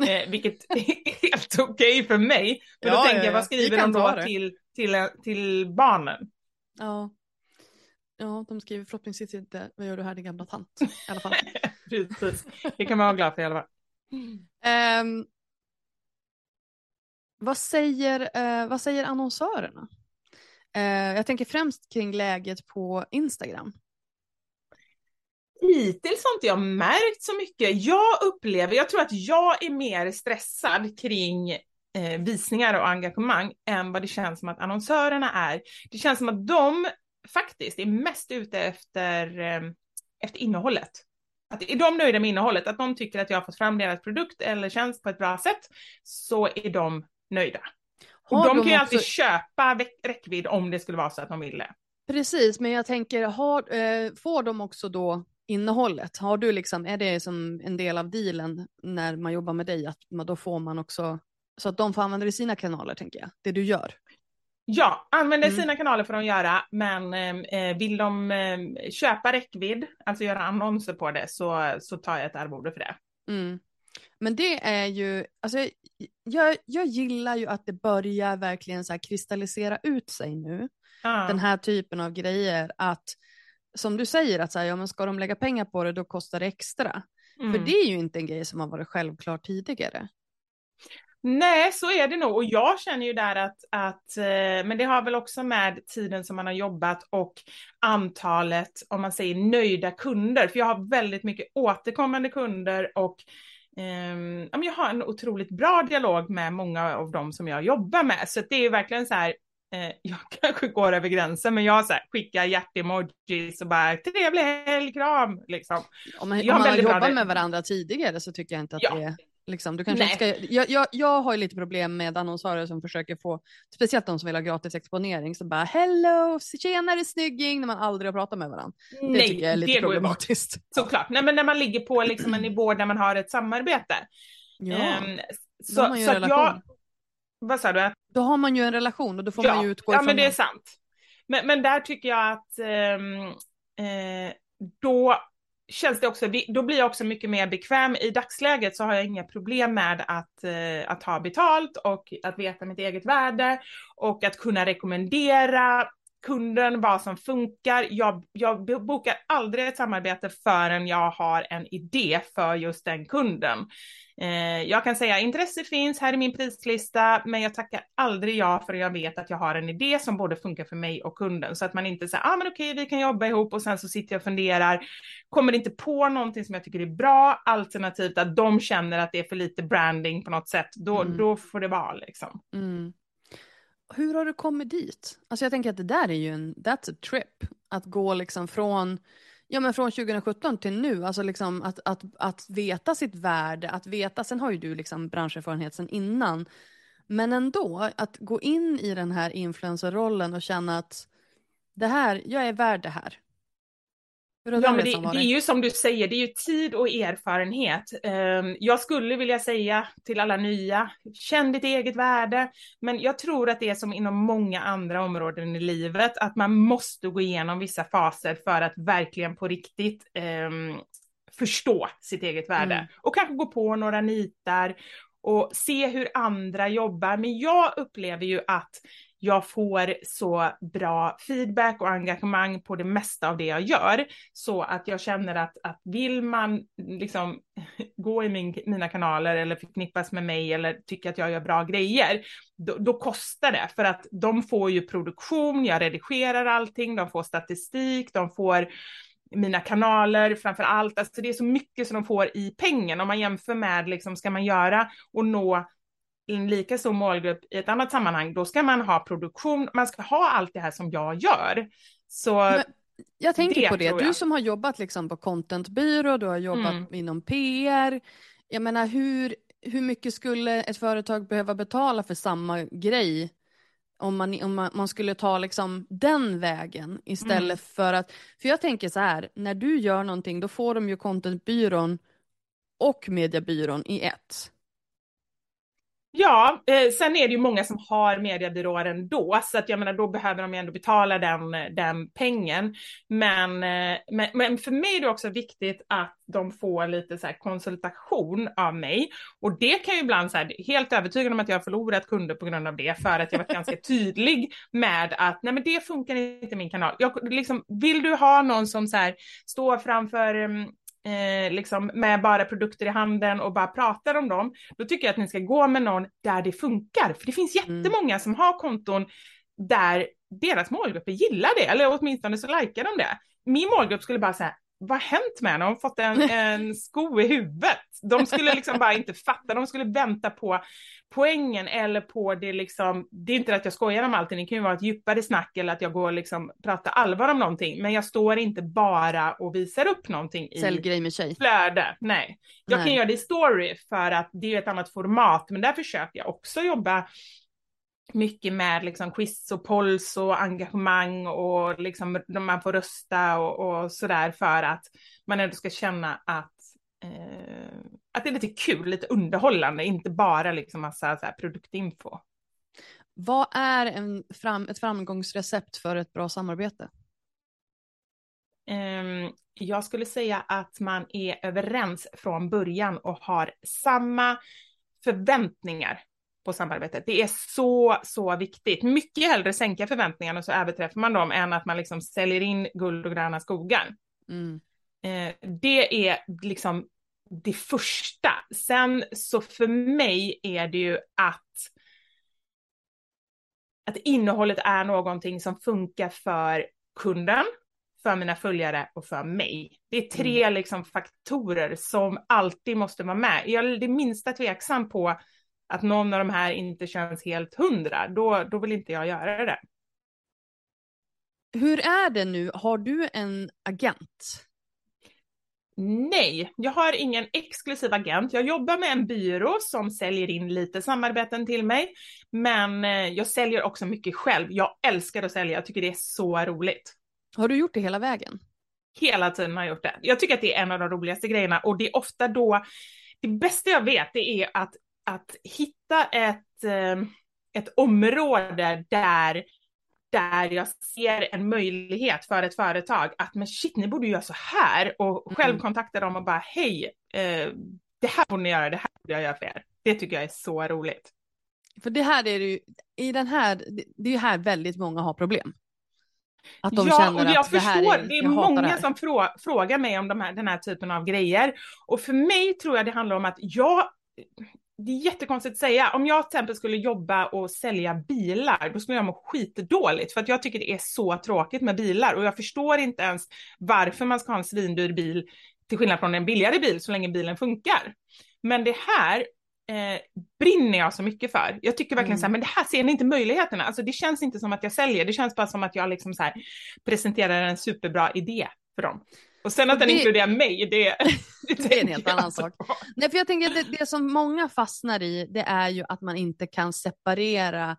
[SPEAKER 1] Eh, vilket är helt okej okay för mig. Men ja, då tänker ja, jag, vad skriver de då till, till, till barnen?
[SPEAKER 2] Ja. Ja, de skriver förhoppningsvis inte vad gör du här din gamla tant i alla fall.
[SPEAKER 1] Precis, det kan man vara glad för i alla fall.
[SPEAKER 2] Um, vad, säger, uh, vad säger annonsörerna? Uh, jag tänker främst kring läget på Instagram.
[SPEAKER 1] Hittills har inte jag märkt så mycket. Jag upplever, jag tror att jag är mer stressad kring eh, visningar och engagemang än vad det känns som att annonsörerna är. Det känns som att de faktiskt är mest ute efter, eh, efter innehållet. Att är de nöjda med innehållet, att de tycker att jag har fått fram deras produkt eller tjänst på ett bra sätt, så är de nöjda. Och de, de kan ju alltid köpa räckvidd om det skulle vara så att de vill det.
[SPEAKER 2] Precis, men jag tänker, har, eh, får de också då innehållet? Har du liksom, är det som en del av dealen när man jobbar med dig, att man, då får man också, så att de får använda det i sina kanaler tänker jag, det du gör?
[SPEAKER 1] Ja, använda mm. sina kanaler får de göra, men eh, vill de eh, köpa räckvidd, alltså göra annonser på det, så, så tar jag ett arvode för det.
[SPEAKER 2] Mm. Men det är ju, alltså jag, jag gillar ju att det börjar verkligen så kristallisera ut sig nu, ah. den här typen av grejer, att som du säger, att så här, ja, men ska de lägga pengar på det då kostar det extra. Mm. För det är ju inte en grej som har varit självklart tidigare.
[SPEAKER 1] Nej, så är det nog. Och jag känner ju där att, att, eh, men det har väl också med tiden som man har jobbat och antalet, om man säger nöjda kunder. För jag har väldigt mycket återkommande kunder och um, jag har en otroligt bra dialog med många av dem som jag jobbar med. Så det är verkligen så här, eh, jag kanske går över gränsen, men jag så här, skickar hjärtemojis och bara trevlig helg, kram, liksom.
[SPEAKER 2] Om man, om man har jobbat med varandra tidigare så tycker jag inte att ja. det är Liksom, du kanske ska, jag, jag, jag har ju lite problem med annonsörer som försöker få, speciellt de som vill ha gratis exponering, så bara hello, tjenare snygging, när man aldrig har pratat med varandra. Det Nej, tycker jag är lite det problematiskt.
[SPEAKER 1] Såklart, Nej, men när man ligger på liksom en nivå där man har ett samarbete.
[SPEAKER 2] Ja, um, så, så att jag,
[SPEAKER 1] vad sa du?
[SPEAKER 2] Då har man ju en relation och då får
[SPEAKER 1] ja,
[SPEAKER 2] man ju utgå
[SPEAKER 1] ifrån Ja, men det är sant. Men, men där tycker jag att um, eh, då känns det också, då blir jag också mycket mer bekväm. I dagsläget så har jag inga problem med att, eh, att ha betalt och att veta mitt eget värde och att kunna rekommendera kunden vad som funkar. Jag, jag bokar aldrig ett samarbete förrän jag har en idé för just den kunden. Eh, jag kan säga intresse finns, här är min prislista, men jag tackar aldrig ja för jag vet att jag har en idé som både funkar för mig och kunden så att man inte säger, ah men okej, vi kan jobba ihop och sen så sitter jag och funderar, kommer inte på någonting som jag tycker är bra, alternativt att de känner att det är för lite branding på något sätt, då, mm. då får det vara liksom.
[SPEAKER 2] Mm. Hur har du kommit dit? Alltså jag tänker att det där är ju en, that's a trip, att gå liksom från Ja men från 2017 till nu, alltså liksom att, att, att veta sitt värde, att veta, sen har ju du liksom branscherfarenhet sen innan, men ändå att gå in i den här influencerrollen och känna att det här, jag är värd det här.
[SPEAKER 1] Ja, men det, det, är ju som du säger, det är ju tid och erfarenhet. Um, jag skulle vilja säga till alla nya, känn ditt eget värde. Men jag tror att det är som inom många andra områden i livet, att man måste gå igenom vissa faser för att verkligen på riktigt um, förstå sitt eget värde. Mm. Och kanske gå på några nitar och se hur andra jobbar. Men jag upplever ju att jag får så bra feedback och engagemang på det mesta av det jag gör. Så att jag känner att, att vill man liksom gå i min, mina kanaler eller förknippas med mig eller tycka att jag gör bra grejer, då, då, kostar det. För att de får ju produktion, jag redigerar allting, de får statistik, de får mina kanaler framför allt. Alltså det är så mycket som de får i pengen om man jämför med, liksom, ska man göra och nå en lika stor målgrupp i ett annat sammanhang, då ska man ha produktion, man ska ha allt det här som jag gör. Så Men
[SPEAKER 2] jag tänker det, på det, du som har jobbat liksom på contentbyrå, du har jobbat mm. inom PR, jag menar hur, hur mycket skulle ett företag behöva betala för samma grej om man, om man, man skulle ta liksom den vägen istället mm. för att, för jag tänker så här, när du gör någonting då får de ju contentbyrån och mediebyrån i ett.
[SPEAKER 1] Ja, eh, sen är det ju många som har mediebyråer ändå, så att jag menar då behöver de ju ändå betala den, den pengen. Men, eh, men, men, för mig är det också viktigt att de får lite så konsultation av mig. Och det kan ju ibland så här, helt övertygad om att jag har förlorat kunder på grund av det, för att jag varit ganska tydlig med att nej men det funkar inte i min kanal. Jag, liksom, vill du ha någon som så här, står framför mm, eh, liksom med bara produkter i handen och bara pratar om dem, då tycker jag att ni ska gå med någon där det funkar. För det finns mm. jättemånga mm. som har konton där deras målgrupper gillar det, eller åtminstone så likar de det. Min målgrupp skulle bara säga, vad har hänt med henne? Har hon fått en, en sko i huvudet? De skulle liksom bara inte fatta, de skulle vänta på poängen eller på det liksom, det är inte att jag skojar om allting, det kan ju vara ett djupare snack eller att jag går liksom pratar allvar om någonting, men jag står inte bara och visar upp någonting i
[SPEAKER 2] Säljgrej med tjej.
[SPEAKER 1] flöde. Nej. Jag Nej. kan göra det i story för att det är ett annat format, men där försöker jag också jobba mycket med liksom quiz och polls och engagemang och liksom man får rösta och, och sådär för att man ändå ska känna att eh, att det är lite kul, lite underhållande, inte bara liksom massa så här produktinfo.
[SPEAKER 2] Vad är en fram, ett framgångsrecept för ett bra samarbete?
[SPEAKER 1] Um, jag skulle säga att man är överens från början och har samma förväntningar på samarbetet. Det är så, så viktigt. Mycket hellre sänka förväntningarna så överträffar man dem än att man liksom säljer in guld och gröna skogar. Mm. Eh, det är liksom det första. Sen så för mig är det ju att att innehållet är någonting som funkar för kunden, för mina följare och för mig. Det är tre mm. liksom faktorer som alltid måste vara med. Jag är det minsta tveksam på att någon av de här inte känns helt hundra, då, då vill inte jag göra det.
[SPEAKER 2] Hur är det nu? Har du en agent?
[SPEAKER 1] Nej, jag har ingen exklusiv agent. Jag jobbar med en byrå som säljer in lite samarbeten till mig, men eh, jag säljer också mycket själv. Jag älskar att sälja, jag tycker det är så roligt.
[SPEAKER 2] Har du gjort det hela vägen?
[SPEAKER 1] Hela tiden har jag gjort det. Jag tycker att det är en av de roligaste grejerna och det är ofta då, det bästa jag vet det är att, att hitta ett, eh, ett område där där jag ser en möjlighet för ett företag att men shit, ni borde göra så här och själv mm. kontakta dem och bara hej, eh, det här borde ni göra, det här borde jag göra för er. Det tycker jag är så roligt.
[SPEAKER 2] För det här är ju, i den här, det är ju här väldigt många har problem.
[SPEAKER 1] Att de ja, känner och jag att förstår, det, är, det är många det som frå, frågar mig om de här, den här typen av grejer. Och för mig tror jag det handlar om att jag, det är jättekonstigt att säga. Om jag till exempel skulle jobba och sälja bilar, då skulle jag må skitdåligt för att jag tycker det är så tråkigt med bilar och jag förstår inte ens varför man ska ha en svindyr bil till skillnad från en billigare bil så länge bilen funkar. Men det här eh, brinner jag så mycket för. Jag tycker verkligen mm. så här, men det här ser ni inte möjligheterna. Alltså det känns inte som att jag säljer, det känns bara som att jag liksom så här presenterar en superbra idé för dem. Och sen att den det, inkluderar mig, det,
[SPEAKER 2] det är en helt annan sak. Nej, för jag tänker att det, det, som många fastnar i, det är ju att man inte kan separera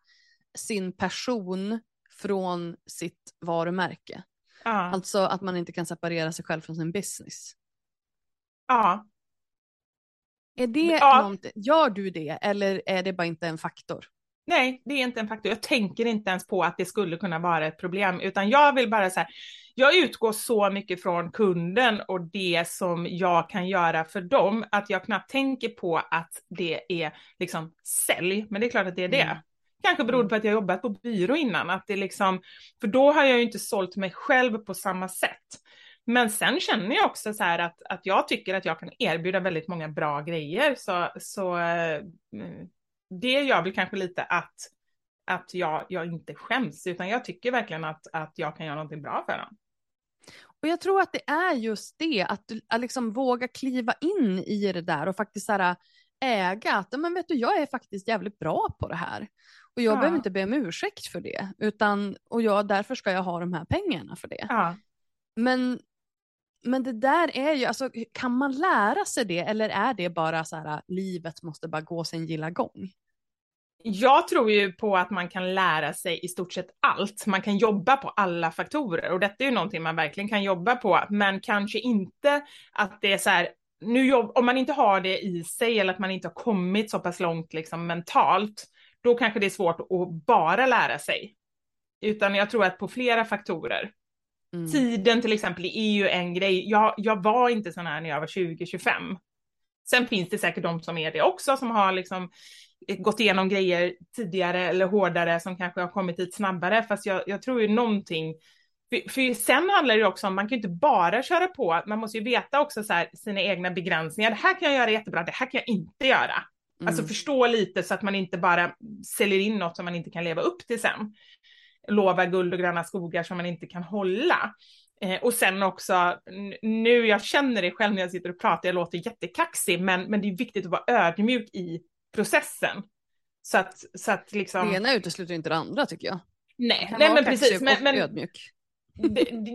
[SPEAKER 2] sin person från sitt varumärke. Ja. Alltså att man inte kan separera sig själv från sin business.
[SPEAKER 1] Ja.
[SPEAKER 2] Är det ja. gör du det eller är det bara inte en faktor?
[SPEAKER 1] Nej, det är inte en faktor. Jag tänker inte ens på att det skulle kunna vara ett problem, utan jag vill bara så här, jag utgår så mycket från kunden och det som jag kan göra för dem, att jag knappt tänker på att det är liksom sälj, men det är klart att det är det. Mm. Kanske beroende mm. på att jag jobbat på byrå innan, att det liksom, för då har jag ju inte sålt mig själv på samma sätt. Men sen känner jag också så här att, att jag tycker att jag kan erbjuda väldigt många bra grejer, så, så eh, det gör väl kanske lite att, att jag, jag inte skäms, utan jag tycker verkligen att, att jag kan göra någonting bra för dem.
[SPEAKER 2] Och jag tror att det är just det, att, att liksom våga kliva in i det där och faktiskt så här, äga att men vet du, jag är faktiskt jävligt bra på det här. Och jag ja. behöver inte be om ursäkt för det, utan, och jag, därför ska jag ha de här pengarna för det.
[SPEAKER 1] Ja.
[SPEAKER 2] Men, men det där är ju, alltså, kan man lära sig det eller är det bara så här, livet måste bara gå sin gilla gång?
[SPEAKER 1] Jag tror ju på att man kan lära sig i stort sett allt. Man kan jobba på alla faktorer och detta är ju någonting man verkligen kan jobba på, men kanske inte att det är så här nu jobb, om man inte har det i sig eller att man inte har kommit så pass långt liksom mentalt, då kanske det är svårt att bara lära sig. Utan jag tror att på flera faktorer. Mm. Tiden till exempel är ju en grej. Jag, jag var inte sån här när jag var 20-25. Sen finns det säkert de som är det också, som har liksom gått igenom grejer tidigare eller hårdare, som kanske har kommit dit snabbare. Fast jag, jag tror ju någonting för, för sen handlar det också om, man kan ju inte bara köra på, man måste ju veta också så här, sina egna begränsningar. Det här kan jag göra jättebra, det här kan jag inte göra. Alltså mm. Alltså förstå lite så att man inte bara säljer in något som man inte kan leva upp till sen. Lova guld och gröna skogar som man inte kan hålla. Eh, och sen också, nu jag känner det själv när jag sitter och pratar, jag låter jättekaxig, men, men det är viktigt att vara ödmjuk i processen. Så att, så att liksom...
[SPEAKER 2] Det ena utesluter inte det andra tycker jag.
[SPEAKER 1] Nej, nej men precis. Men, men, ödmjuk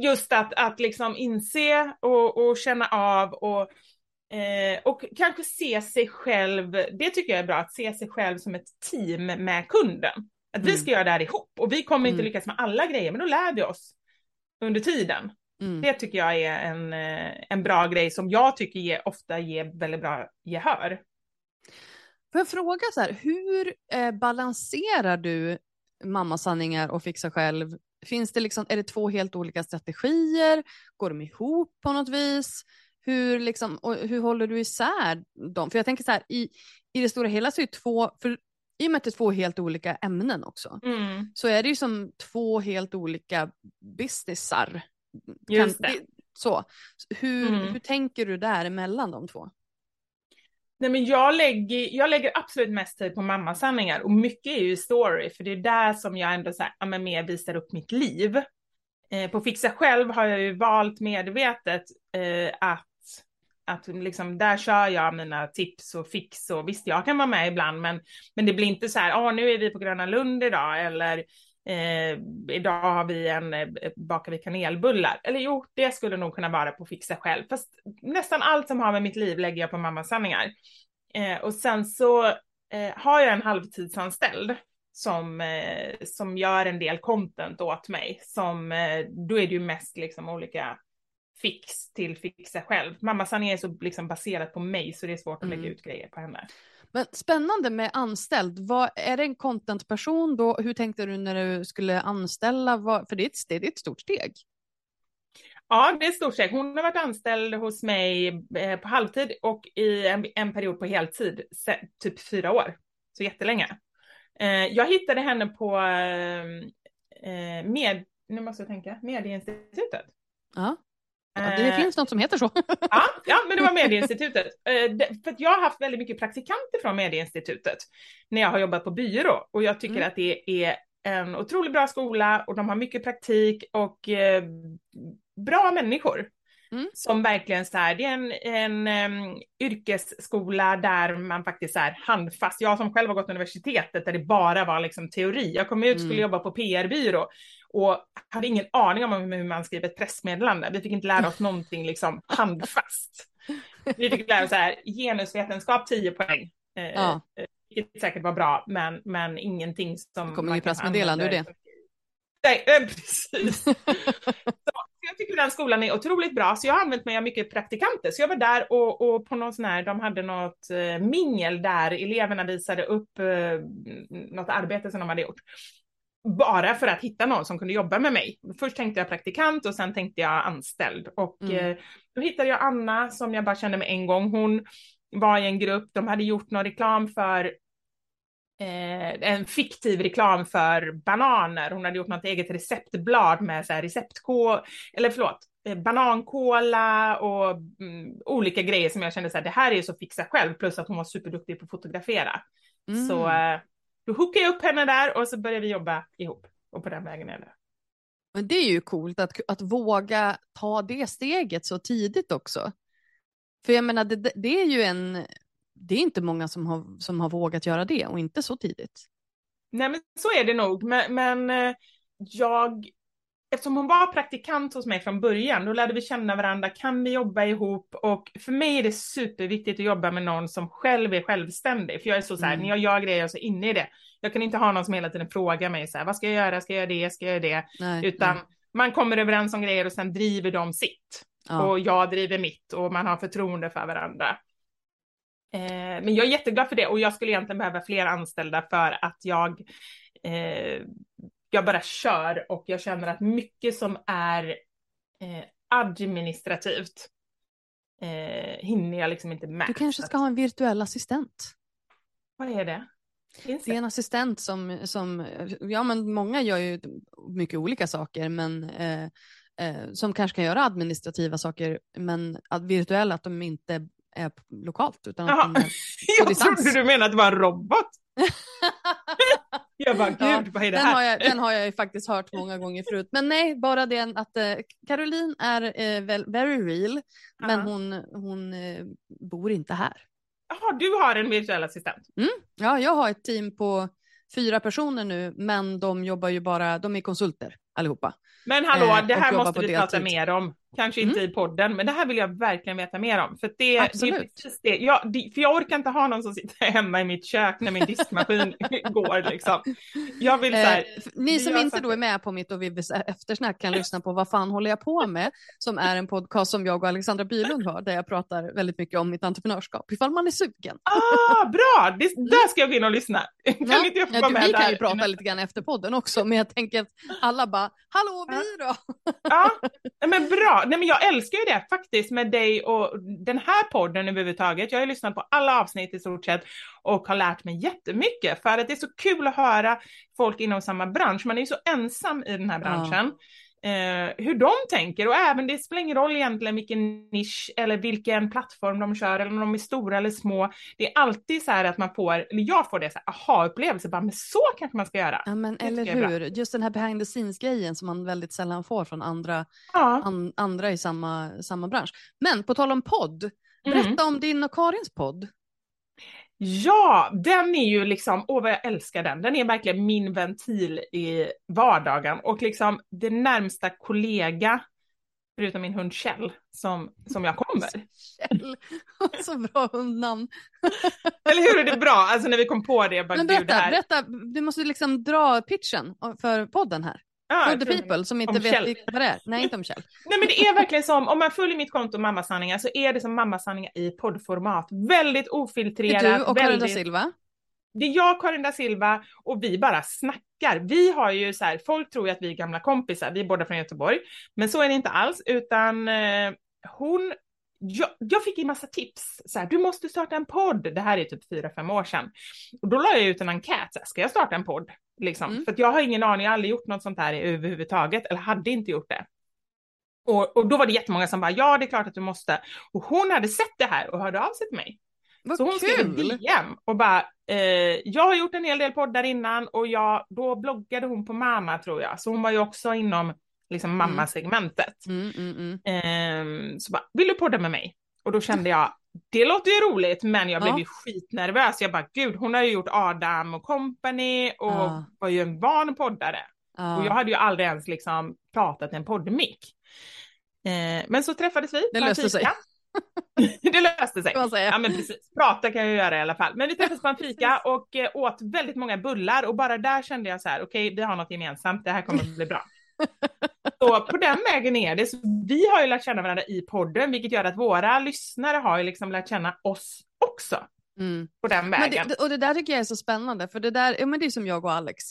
[SPEAKER 1] just att, att liksom inse och, och känna av och, eh, och kanske se sig själv, det tycker jag är bra, att se sig själv som ett team med kunden. Att mm. vi ska göra det här ihop och vi kommer mm. inte lyckas med alla grejer, men då lär vi oss under tiden. Mm. Det tycker jag är en, eh, en bra grej som jag tycker ger, ofta ger väldigt bra gehör.
[SPEAKER 2] Får jag fråga så här, hur eh, balanserar du mammasanningar och fixa själv Finns det liksom, är det två helt olika strategier? Går de ihop på något vis? Hur, liksom, och hur håller du isär dem? För jag tänker så här, i, i det stora hela så är det två, för i och med att det är två helt olika ämnen också, mm. så är det ju som två helt olika businessar.
[SPEAKER 1] Just det.
[SPEAKER 2] Så. Hur, mm. hur tänker du där mellan de två?
[SPEAKER 1] Nej, men jag, lägger, jag lägger absolut mest tid på mammasanningar och mycket är ju story, för det är där som jag ändå så här, ja, mer visar upp mitt liv. Eh, på Fixa själv har jag ju valt medvetet eh, att, att liksom, där kör jag mina tips och fix och visst, jag kan vara med ibland, men, men det blir inte så här, ja nu är vi på Gröna Lund idag, eller Eh, idag har vi en, eh, bakar vi kanelbullar. Eller jo, det skulle nog kunna vara på fixa själv. Fast nästan allt som har med mitt liv lägger jag på mammasanningar. Eh, och sen så eh, har jag en halvtidsanställd som, eh, som gör en del content åt mig. Som, eh, då är det ju mest liksom olika fix till fixa själv. Mammasanningar är så liksom baserat på mig så det är svårt att lägga mm. ut grejer på henne.
[SPEAKER 2] Men spännande med anställd. Vad, är det en contentperson då? Hur tänkte du när du skulle anställa? Vad, för det är, ett, det är ett stort steg.
[SPEAKER 1] Ja, det är ett stort steg. Hon har varit anställd hos mig eh, på halvtid och i en, en period på heltid, typ fyra år. Så jättelänge. Eh, jag hittade henne på eh, med, nu måste jag tänka, Medieinstitutet.
[SPEAKER 2] Ja. Ja, det eh, finns något som heter så.
[SPEAKER 1] ja, ja, men det var Medieinstitutet. Eh, för jag har haft väldigt mycket praktikanter från Medieinstitutet när jag har jobbat på byrå och jag tycker mm. att det är en otroligt bra skola och de har mycket praktik och eh, bra människor. Mm. Som verkligen så här, det är en, en um, yrkesskola där man faktiskt är handfast. Jag som själv har gått universitetet där det bara var liksom teori. Jag kom ut och skulle mm. jobba på PR-byrå och hade ingen aning om hur man skriver ett pressmeddelande. Vi fick inte lära oss någonting liksom handfast. Vi fick lära oss så här, genusvetenskap 10 poäng. Eh, ja. Vilket säkert var bra, men, men ingenting som...
[SPEAKER 2] Det kommer inget pressmeddelande ur det.
[SPEAKER 1] Nej, eh, precis. så, jag tycker den skolan är otroligt bra, så jag har använt mig av mycket praktikanter. Så jag var där och, och på någon sån här, de hade något eh, mingel där eleverna visade upp eh, något arbete som de hade gjort bara för att hitta någon som kunde jobba med mig. Först tänkte jag praktikant och sen tänkte jag anställd. Och mm. eh, då hittade jag Anna som jag bara kände med en gång. Hon var i en grupp, de hade gjort någon reklam för eh, en fiktiv reklam för bananer. Hon hade gjort något eget receptblad med så här receptkod, eller förlåt, eh, banankola och mm, olika grejer som jag kände så här, det här är så fixa själv, plus att hon var superduktig på att fotografera. Mm. Så då hookade jag upp henne där och så började vi jobba ihop. Och på den vägen är det.
[SPEAKER 2] Men det är ju coolt att, att våga ta det steget så tidigt också. För jag menar, det, det är ju en... Det är inte många som har, som har vågat göra det och inte så tidigt.
[SPEAKER 1] Nej, men så är det nog. Men, men eh, jag eftersom hon var praktikant hos mig från början, då lärde vi känna varandra, kan vi jobba ihop? Och för mig är det superviktigt att jobba med någon som själv är självständig, för jag är så, så här, mm. när jag gör grejer, jag är så inne i det. Jag kan inte ha någon som hela tiden frågar mig så här, vad ska jag göra, ska jag göra det, ska jag göra det? Nej, Utan nej. man kommer överens om grejer och sen driver de sitt. Ja. Och jag driver mitt och man har förtroende för varandra. Eh, men jag är jätteglad för det och jag skulle egentligen behöva fler anställda för att jag, eh, jag bara kör och jag känner att mycket som är eh, administrativt eh, hinner jag liksom inte med.
[SPEAKER 2] Du kanske ska ha en virtuell assistent?
[SPEAKER 1] Vad är det?
[SPEAKER 2] Finns det är en assistent som, som, ja men många gör ju mycket olika saker, men eh, eh, som kanske kan göra administrativa saker, men virtuella, att de inte är lokalt. Utan att de är på
[SPEAKER 1] jag distans. trodde du menade att det var en robot. jag bara, gud ja, vad är det
[SPEAKER 2] den
[SPEAKER 1] här?
[SPEAKER 2] Har jag, den har jag ju faktiskt hört många gånger förut. Men nej, bara det att eh, Caroline är eh, very real, men hon, hon eh, bor inte här.
[SPEAKER 1] Jaha, du har en virtuell assistent?
[SPEAKER 2] Mm. Ja, jag har ett team på fyra personer nu, men de jobbar ju bara, de är konsulter allihopa.
[SPEAKER 1] Men hallå, eh, det här måste vi prata mer om. Kanske inte mm. i podden, men det här vill jag verkligen veta mer om. För det,
[SPEAKER 2] Absolut.
[SPEAKER 1] det, det jag, det, för jag orkar inte ha någon som sitter hemma i mitt kök när min diskmaskin går. Liksom. Jag vill så här, eh,
[SPEAKER 2] ni som inte då är med på mitt och Vibbes eftersnack kan lyssna på Vad fan håller jag på med? Som är en podcast som jag och Alexandra Bylund har, där jag pratar väldigt mycket om mitt entreprenörskap, ifall man är sugen.
[SPEAKER 1] Ah, bra! Det, där ska jag gå in och lyssna. Kan
[SPEAKER 2] ja, inte jag få ja, du, vi kan ju prata lite grann efter podden också, men jag tänker att alla bara, hallå vi då?
[SPEAKER 1] ja, men bra nej men jag älskar ju det faktiskt med dig och den här podden överhuvudtaget. Jag har lyssnat på alla avsnitt i stort sett och har lärt mig jättemycket för att det är så kul att höra folk inom samma bransch. Man är ju så ensam i den här branschen. Ja eh, hur de tänker och även det spelar ingen roll egentligen vilken nisch eller vilken plattform de kör eller om de är stora eller små. Det är alltid så här att man får, eller jag får det så här aha-upplevelse, bara men så kanske man ska göra.
[SPEAKER 2] Ja men eller hur, just den här behind the scenes grejen som man väldigt sällan får från andra, ja. an, andra i samma, samma bransch. Men på tal om podd, berätta mm. om din och Karins podd.
[SPEAKER 1] Ja, den är ju liksom, åh vad jag älskar den. Den är verkligen min ventil i vardagen och liksom det närmsta kollega, förutom min hund Kjell, som, som jag kommer.
[SPEAKER 2] Kjell, så bra hundnamn.
[SPEAKER 1] Eller hur är det bra? Alltså när vi kom på det, bara,
[SPEAKER 2] Men berätta, här... berätta, du måste liksom dra pitchen för podden här. Ah, For the people som inte vet Kjell. vad det är. Nej, inte om Kjell.
[SPEAKER 1] Nej, men det är verkligen som, om man följer mitt konto Mammasanningar så är det som Mammasanningar i poddformat. Väldigt ofiltrerat.
[SPEAKER 2] Det är du och
[SPEAKER 1] Karin
[SPEAKER 2] da Silva?
[SPEAKER 1] Det är jag, Karin da Silva, och vi bara snackar. Vi har ju så här, folk tror ju att vi är gamla kompisar, vi är båda från Göteborg, men så är det inte alls, utan eh, hon jag, jag, fick en massa tips. Så här, du måste starta en podd. Det här är typ fyra, fem år sedan. Och då la jag ut en enkät. Så här, ska jag starta en podd? Liksom. Mm. För jag har ingen aning, jag har aldrig gjort något sånt här överhuvudtaget, eller hade inte gjort det. Och, och då var det jättemånga som bara, ja det är klart att du måste. Och hon hade sett det här och hörde av sig till mig.
[SPEAKER 2] Vad
[SPEAKER 1] så hon
[SPEAKER 2] kul.
[SPEAKER 1] skrev DM och bara, eh, jag har gjort en hel del poddar innan och jag, då bloggade hon på mamma tror jag. Så hon var ju också inom liksom mm. mammasegmentet.
[SPEAKER 2] Mm, mm,
[SPEAKER 1] mm. Eh, så bara, vill du podda med mig? Och då kände jag, det låter ju roligt, men jag blev ja. ju skitnervös. Jag bara, gud, hon har ju gjort Adam och Company och ja. var ju en van poddare. Ja. Och jag hade ju aldrig ens liksom pratat en poddmick. Eh, men så träffades vi.
[SPEAKER 2] Det löste sig.
[SPEAKER 1] det löste sig. Ja men precis, prata kan jag göra i alla fall. Men vi träffades på en fika och eh, åt väldigt många bullar och bara där kände jag så här, okej okay, vi har något gemensamt, det här kommer att bli bra. Så på den vägen är det. Så vi har ju lärt känna varandra i podden, vilket gör att våra lyssnare har ju liksom lärt känna oss också.
[SPEAKER 2] Mm.
[SPEAKER 1] På den vägen.
[SPEAKER 2] Det, och det där tycker jag är så spännande, för det där, ja men det är som jag och Alex.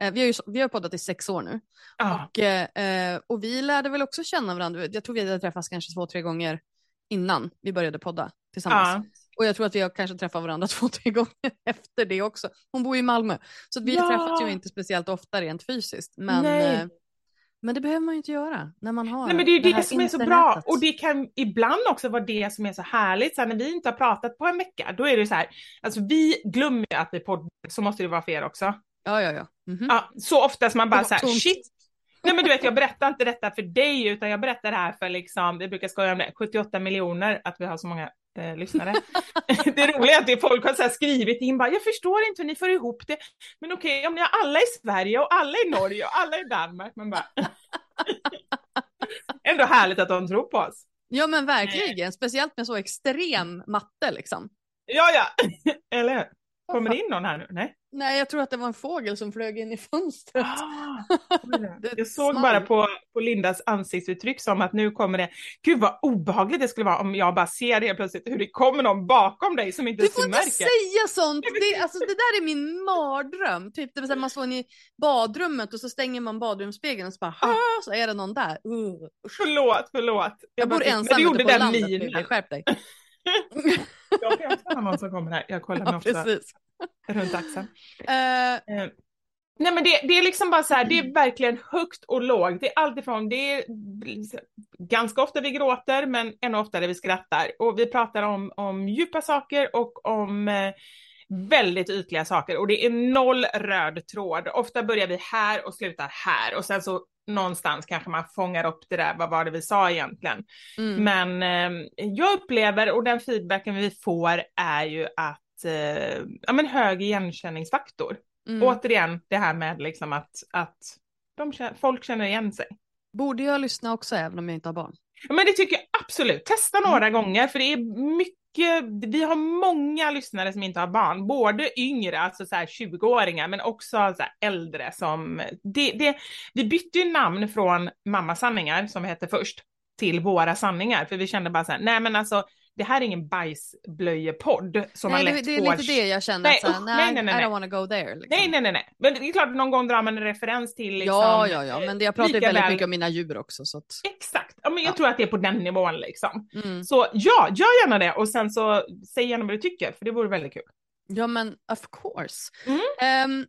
[SPEAKER 2] Eh, vi, har ju, vi har poddat i sex år nu. Ah. Och, eh, och vi lärde väl också känna varandra, jag tror vi hade träffats kanske två, tre gånger innan vi började podda tillsammans. Ah. Och jag tror att vi har kanske träffat varandra två, tre gånger efter det också. Hon bor i Malmö, så vi ja. träffas ju inte speciellt ofta rent fysiskt. Men, eh, men det behöver man ju inte göra när man har
[SPEAKER 1] Nej, men det är ju det, det som är så bra och det kan ibland också vara det som är så härligt. Så här, när vi inte har pratat på en vecka, då är det så här, alltså vi glömmer ju att vi poddar, så måste det vara för er också.
[SPEAKER 2] Ja, ja, ja.
[SPEAKER 1] Mm -hmm. ja så ofta som man bara så här, shit. Nej men du vet, jag berättar inte detta för dig, utan jag berättar det här för liksom, vi brukar skoja om det, 78 miljoner, att vi har så många eh, lyssnare. det roliga är att det folk har så skrivit in bara, jag förstår inte hur ni får ihop det, men okej, om ni har alla i Sverige och alla i Norge och alla i Danmark, men bara... Ändå härligt att de tror på oss.
[SPEAKER 2] Ja men verkligen, speciellt med så extrem matte liksom.
[SPEAKER 1] Ja, ja, eller hur? Kommer det in någon här nu? Nej.
[SPEAKER 2] Nej, jag tror att det var en fågel som flög in i fönstret.
[SPEAKER 1] Ah, jag såg
[SPEAKER 2] small.
[SPEAKER 1] bara på, på Lindas ansiktsuttryck som att nu kommer det. Gud vad obehagligt det skulle vara om jag bara ser helt plötsligt hur det kommer någon bakom dig som inte
[SPEAKER 2] Du får inte
[SPEAKER 1] märker.
[SPEAKER 2] säga sånt! Det, alltså, det där är min mardröm. Typ det vill säga, man står i badrummet och så stänger man badrumsspegeln och så bara
[SPEAKER 1] Ah.
[SPEAKER 2] Så är det någon där. Uh.
[SPEAKER 1] Förlåt, förlåt.
[SPEAKER 2] Jag
[SPEAKER 1] bara
[SPEAKER 2] bor ensam ute
[SPEAKER 1] gjorde
[SPEAKER 2] på landet. Skärp dig.
[SPEAKER 1] Jag kan också ha någon som kommer här. Jag kollar mig
[SPEAKER 2] Ja, precis.
[SPEAKER 1] runt axeln.
[SPEAKER 2] Eh,
[SPEAKER 1] Eh, Nej men det, det är liksom bara så här, det är verkligen högt och lågt. Det är alltifrån, det är ganska ofta vi gråter men ännu oftare vi skrattar. Och vi pratar om, om djupa saker och om eh, väldigt ytliga saker. Och det är noll röd tråd. Ofta börjar vi här och slutar här. Och sen så någonstans kanske man fångar upp det där, vad var det vi sa egentligen?
[SPEAKER 2] mm.
[SPEAKER 1] Men eh, jag upplever, och den feedbacken vi får är ju att, eh, ja men hög igenkänningsfaktor.
[SPEAKER 2] Mm.
[SPEAKER 1] Återigen det här med liksom att, att de, folk känner igen sig.
[SPEAKER 2] Borde jag lyssna också även om jag inte har barn?
[SPEAKER 1] Ja, men det tycker jag absolut. Testa några gånger för det är mycket, vi har många lyssnare som inte har barn, både yngre, alltså så här 20-åringar, men också så här äldre som, det, det, vi bytte ju namn från Mamma sanningar som hette först till Våra sanningar, för vi kände bara så här, nej men alltså det här är ingen bajsblöjepodd som
[SPEAKER 2] Nej,
[SPEAKER 1] man
[SPEAKER 2] det,
[SPEAKER 1] lätt
[SPEAKER 2] det är
[SPEAKER 1] får
[SPEAKER 2] lite det jag känner.
[SPEAKER 1] Nej,
[SPEAKER 2] att, så här,
[SPEAKER 1] usch,
[SPEAKER 2] nej,
[SPEAKER 1] nej, nej, nej,
[SPEAKER 2] I don't wanna go there. Liksom.
[SPEAKER 1] Nej, nej, nej, nej. Men det är klart, någon gång drar man en referens till liksom...
[SPEAKER 2] ja, ja, ja, men jag pratar ju väldigt
[SPEAKER 1] väl-
[SPEAKER 2] mycket om mina djur också. Så att,
[SPEAKER 1] Exakt, ja, men jag
[SPEAKER 2] Ja.
[SPEAKER 1] tror att det är på den nivån liksom.
[SPEAKER 2] mm.
[SPEAKER 1] Så ja, gör gärna det och sen så säg gärna vad du tycker, för det vore väldigt kul.
[SPEAKER 2] Ja, men of course.
[SPEAKER 1] Mm.
[SPEAKER 2] Ehm,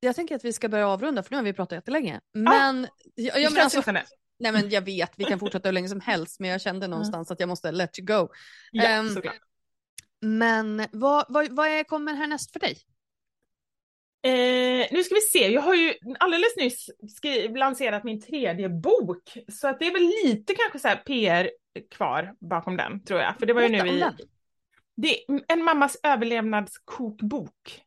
[SPEAKER 2] jag tänker att vi ska börja avrunda, för nu har vi pratat jättelänge. Men,
[SPEAKER 1] Det
[SPEAKER 2] ja, men alltså. Nej, men jag vet, vi kan fortsätta hur länge som helst, men jag kände någonstans att jag måste let you go.
[SPEAKER 1] Ja, såklart.
[SPEAKER 2] Men vad, vad, vad är, kommer härnäst för dig?
[SPEAKER 1] Eh, nu ska vi se, jag har ju alldeles nyss skri- lanserat min tredje bok, så att det är väl lite kanske så här PR kvar bakom den, tror jag. För det var ju
[SPEAKER 2] Berätta
[SPEAKER 1] nu i... Det är en mammas överlevnadskokbok.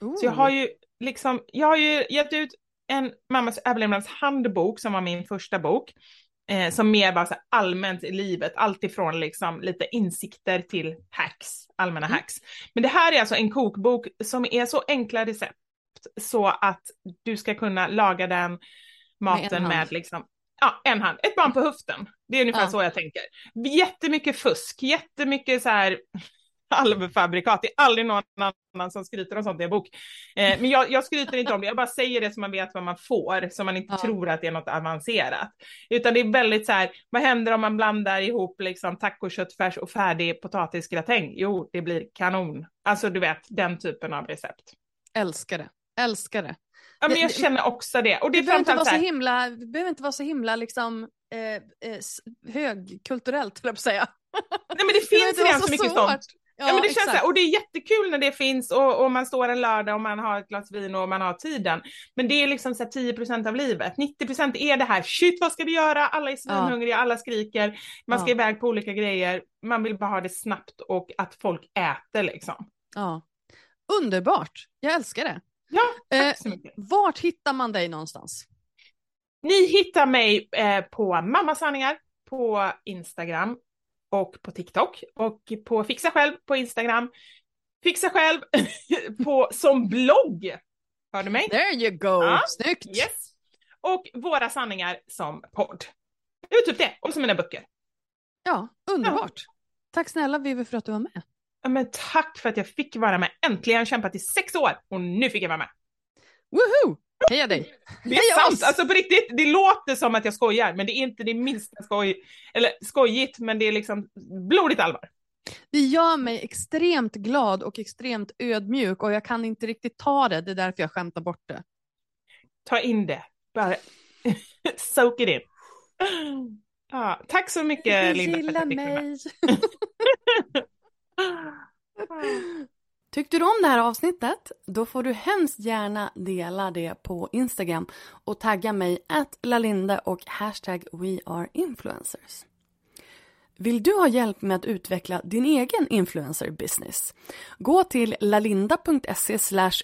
[SPEAKER 2] Oh.
[SPEAKER 1] Så jag har ju liksom, jag har ju gett ut en mammas överlevnadshandbok som var min första bok. Eh, som mer var så allmänt i livet, allt ifrån liksom lite insikter till hacks, allmänna
[SPEAKER 2] Mm.
[SPEAKER 1] hacks. Men det här är alltså en kokbok som är så enkla recept så att du ska kunna laga den maten
[SPEAKER 2] hand.
[SPEAKER 1] med, liksom, ja, en hand, ett barn på höften. Det är ungefär
[SPEAKER 2] Ja.
[SPEAKER 1] så jag tänker. Jättemycket fusk, jättemycket så här halvfabrikat. Det är aldrig någon annan som skryter om sånt i en bok. Eh, men jag, jag skryter inte om det, jag bara säger det så man vet vad man får, så man inte
[SPEAKER 2] Ja.
[SPEAKER 1] tror att det är något avancerat. Utan det är väldigt så här, vad händer om man blandar ihop liksom tacoköttfärs och färdig potatisgratäng? Jo, det blir kanon. Alltså du vet, den typen av recept.
[SPEAKER 2] Älskar det. Älskar det.
[SPEAKER 1] Ja, men
[SPEAKER 2] Det-
[SPEAKER 1] jag
[SPEAKER 2] det-
[SPEAKER 1] känner också det. Och det
[SPEAKER 2] Det behöver inte, vara
[SPEAKER 1] så
[SPEAKER 2] himla, det behöver inte vara så himla liksom, eh, eh, högkulturellt, höll jag på att säga.
[SPEAKER 1] nej men det finns
[SPEAKER 2] inte vara
[SPEAKER 1] redan
[SPEAKER 2] så
[SPEAKER 1] så mycket
[SPEAKER 2] svårt.
[SPEAKER 1] sånt. Ja, men det känns så och det är jättekul när det finns och, och man står en lördag och man har ett glas vin och man har tiden. Men det är liksom så här 10% av livet. 90% är det här, shit vad ska vi göra? Alla är svinhungriga, alla skriker, man ska
[SPEAKER 2] Ja.
[SPEAKER 1] iväg på olika grejer. Man vill bara ha det snabbt och att folk äter liksom.
[SPEAKER 2] Ja. Underbart. Jag älskar det.
[SPEAKER 1] Ja, tack
[SPEAKER 2] Eh,
[SPEAKER 1] så mycket.
[SPEAKER 2] Vart hittar man dig någonstans?
[SPEAKER 1] Ni hittar mig eh, på Mammasanningar på Instagram och på TikTok och på Fixa själv på Instagram. Fixa själv på, som blogg. Hör du mig?
[SPEAKER 2] There you go.
[SPEAKER 1] Ja,
[SPEAKER 2] Snyggt.
[SPEAKER 1] Yes. Och Våra sanningar som podd. Det är typ det, och så mina böcker.
[SPEAKER 2] Ja, underbart. Tack snälla Vivi för att du var med.
[SPEAKER 1] Ja, men tack för att jag fick vara med. Äntligen kämpat i sex år och nu fick jag vara med.
[SPEAKER 2] Woho! Heja dig.
[SPEAKER 1] Det är sant, alltså på riktigt. Det låter som att jag skojar, men det är inte det minsta skoj, eller skojigt, men det är liksom blodigt allvar.
[SPEAKER 2] Det gör mig extremt glad och extremt ödmjuk och jag kan inte riktigt ta det. Det är därför jag skämtar bort det.
[SPEAKER 1] Ta in det. Bara soak it in. Ja, tack så mycket Linda för att jag fick med.
[SPEAKER 3] Tyckte du om det här avsnittet? Då får du hemskt gärna dela det på Instagram och tagga mig att lalinde och hashtag weareinfluencers. Vill du ha hjälp med att utveckla din egen influencer business? Gå till lalinda.se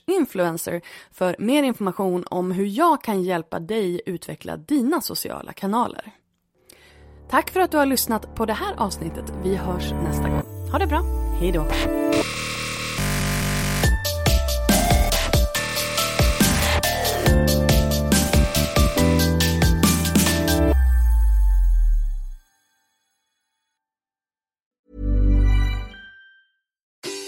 [SPEAKER 3] influencer för mer information om hur jag kan hjälpa dig utveckla dina sociala kanaler. Tack för att du har lyssnat på det här avsnittet. Vi hörs nästa gång. Ha det bra. Hej då.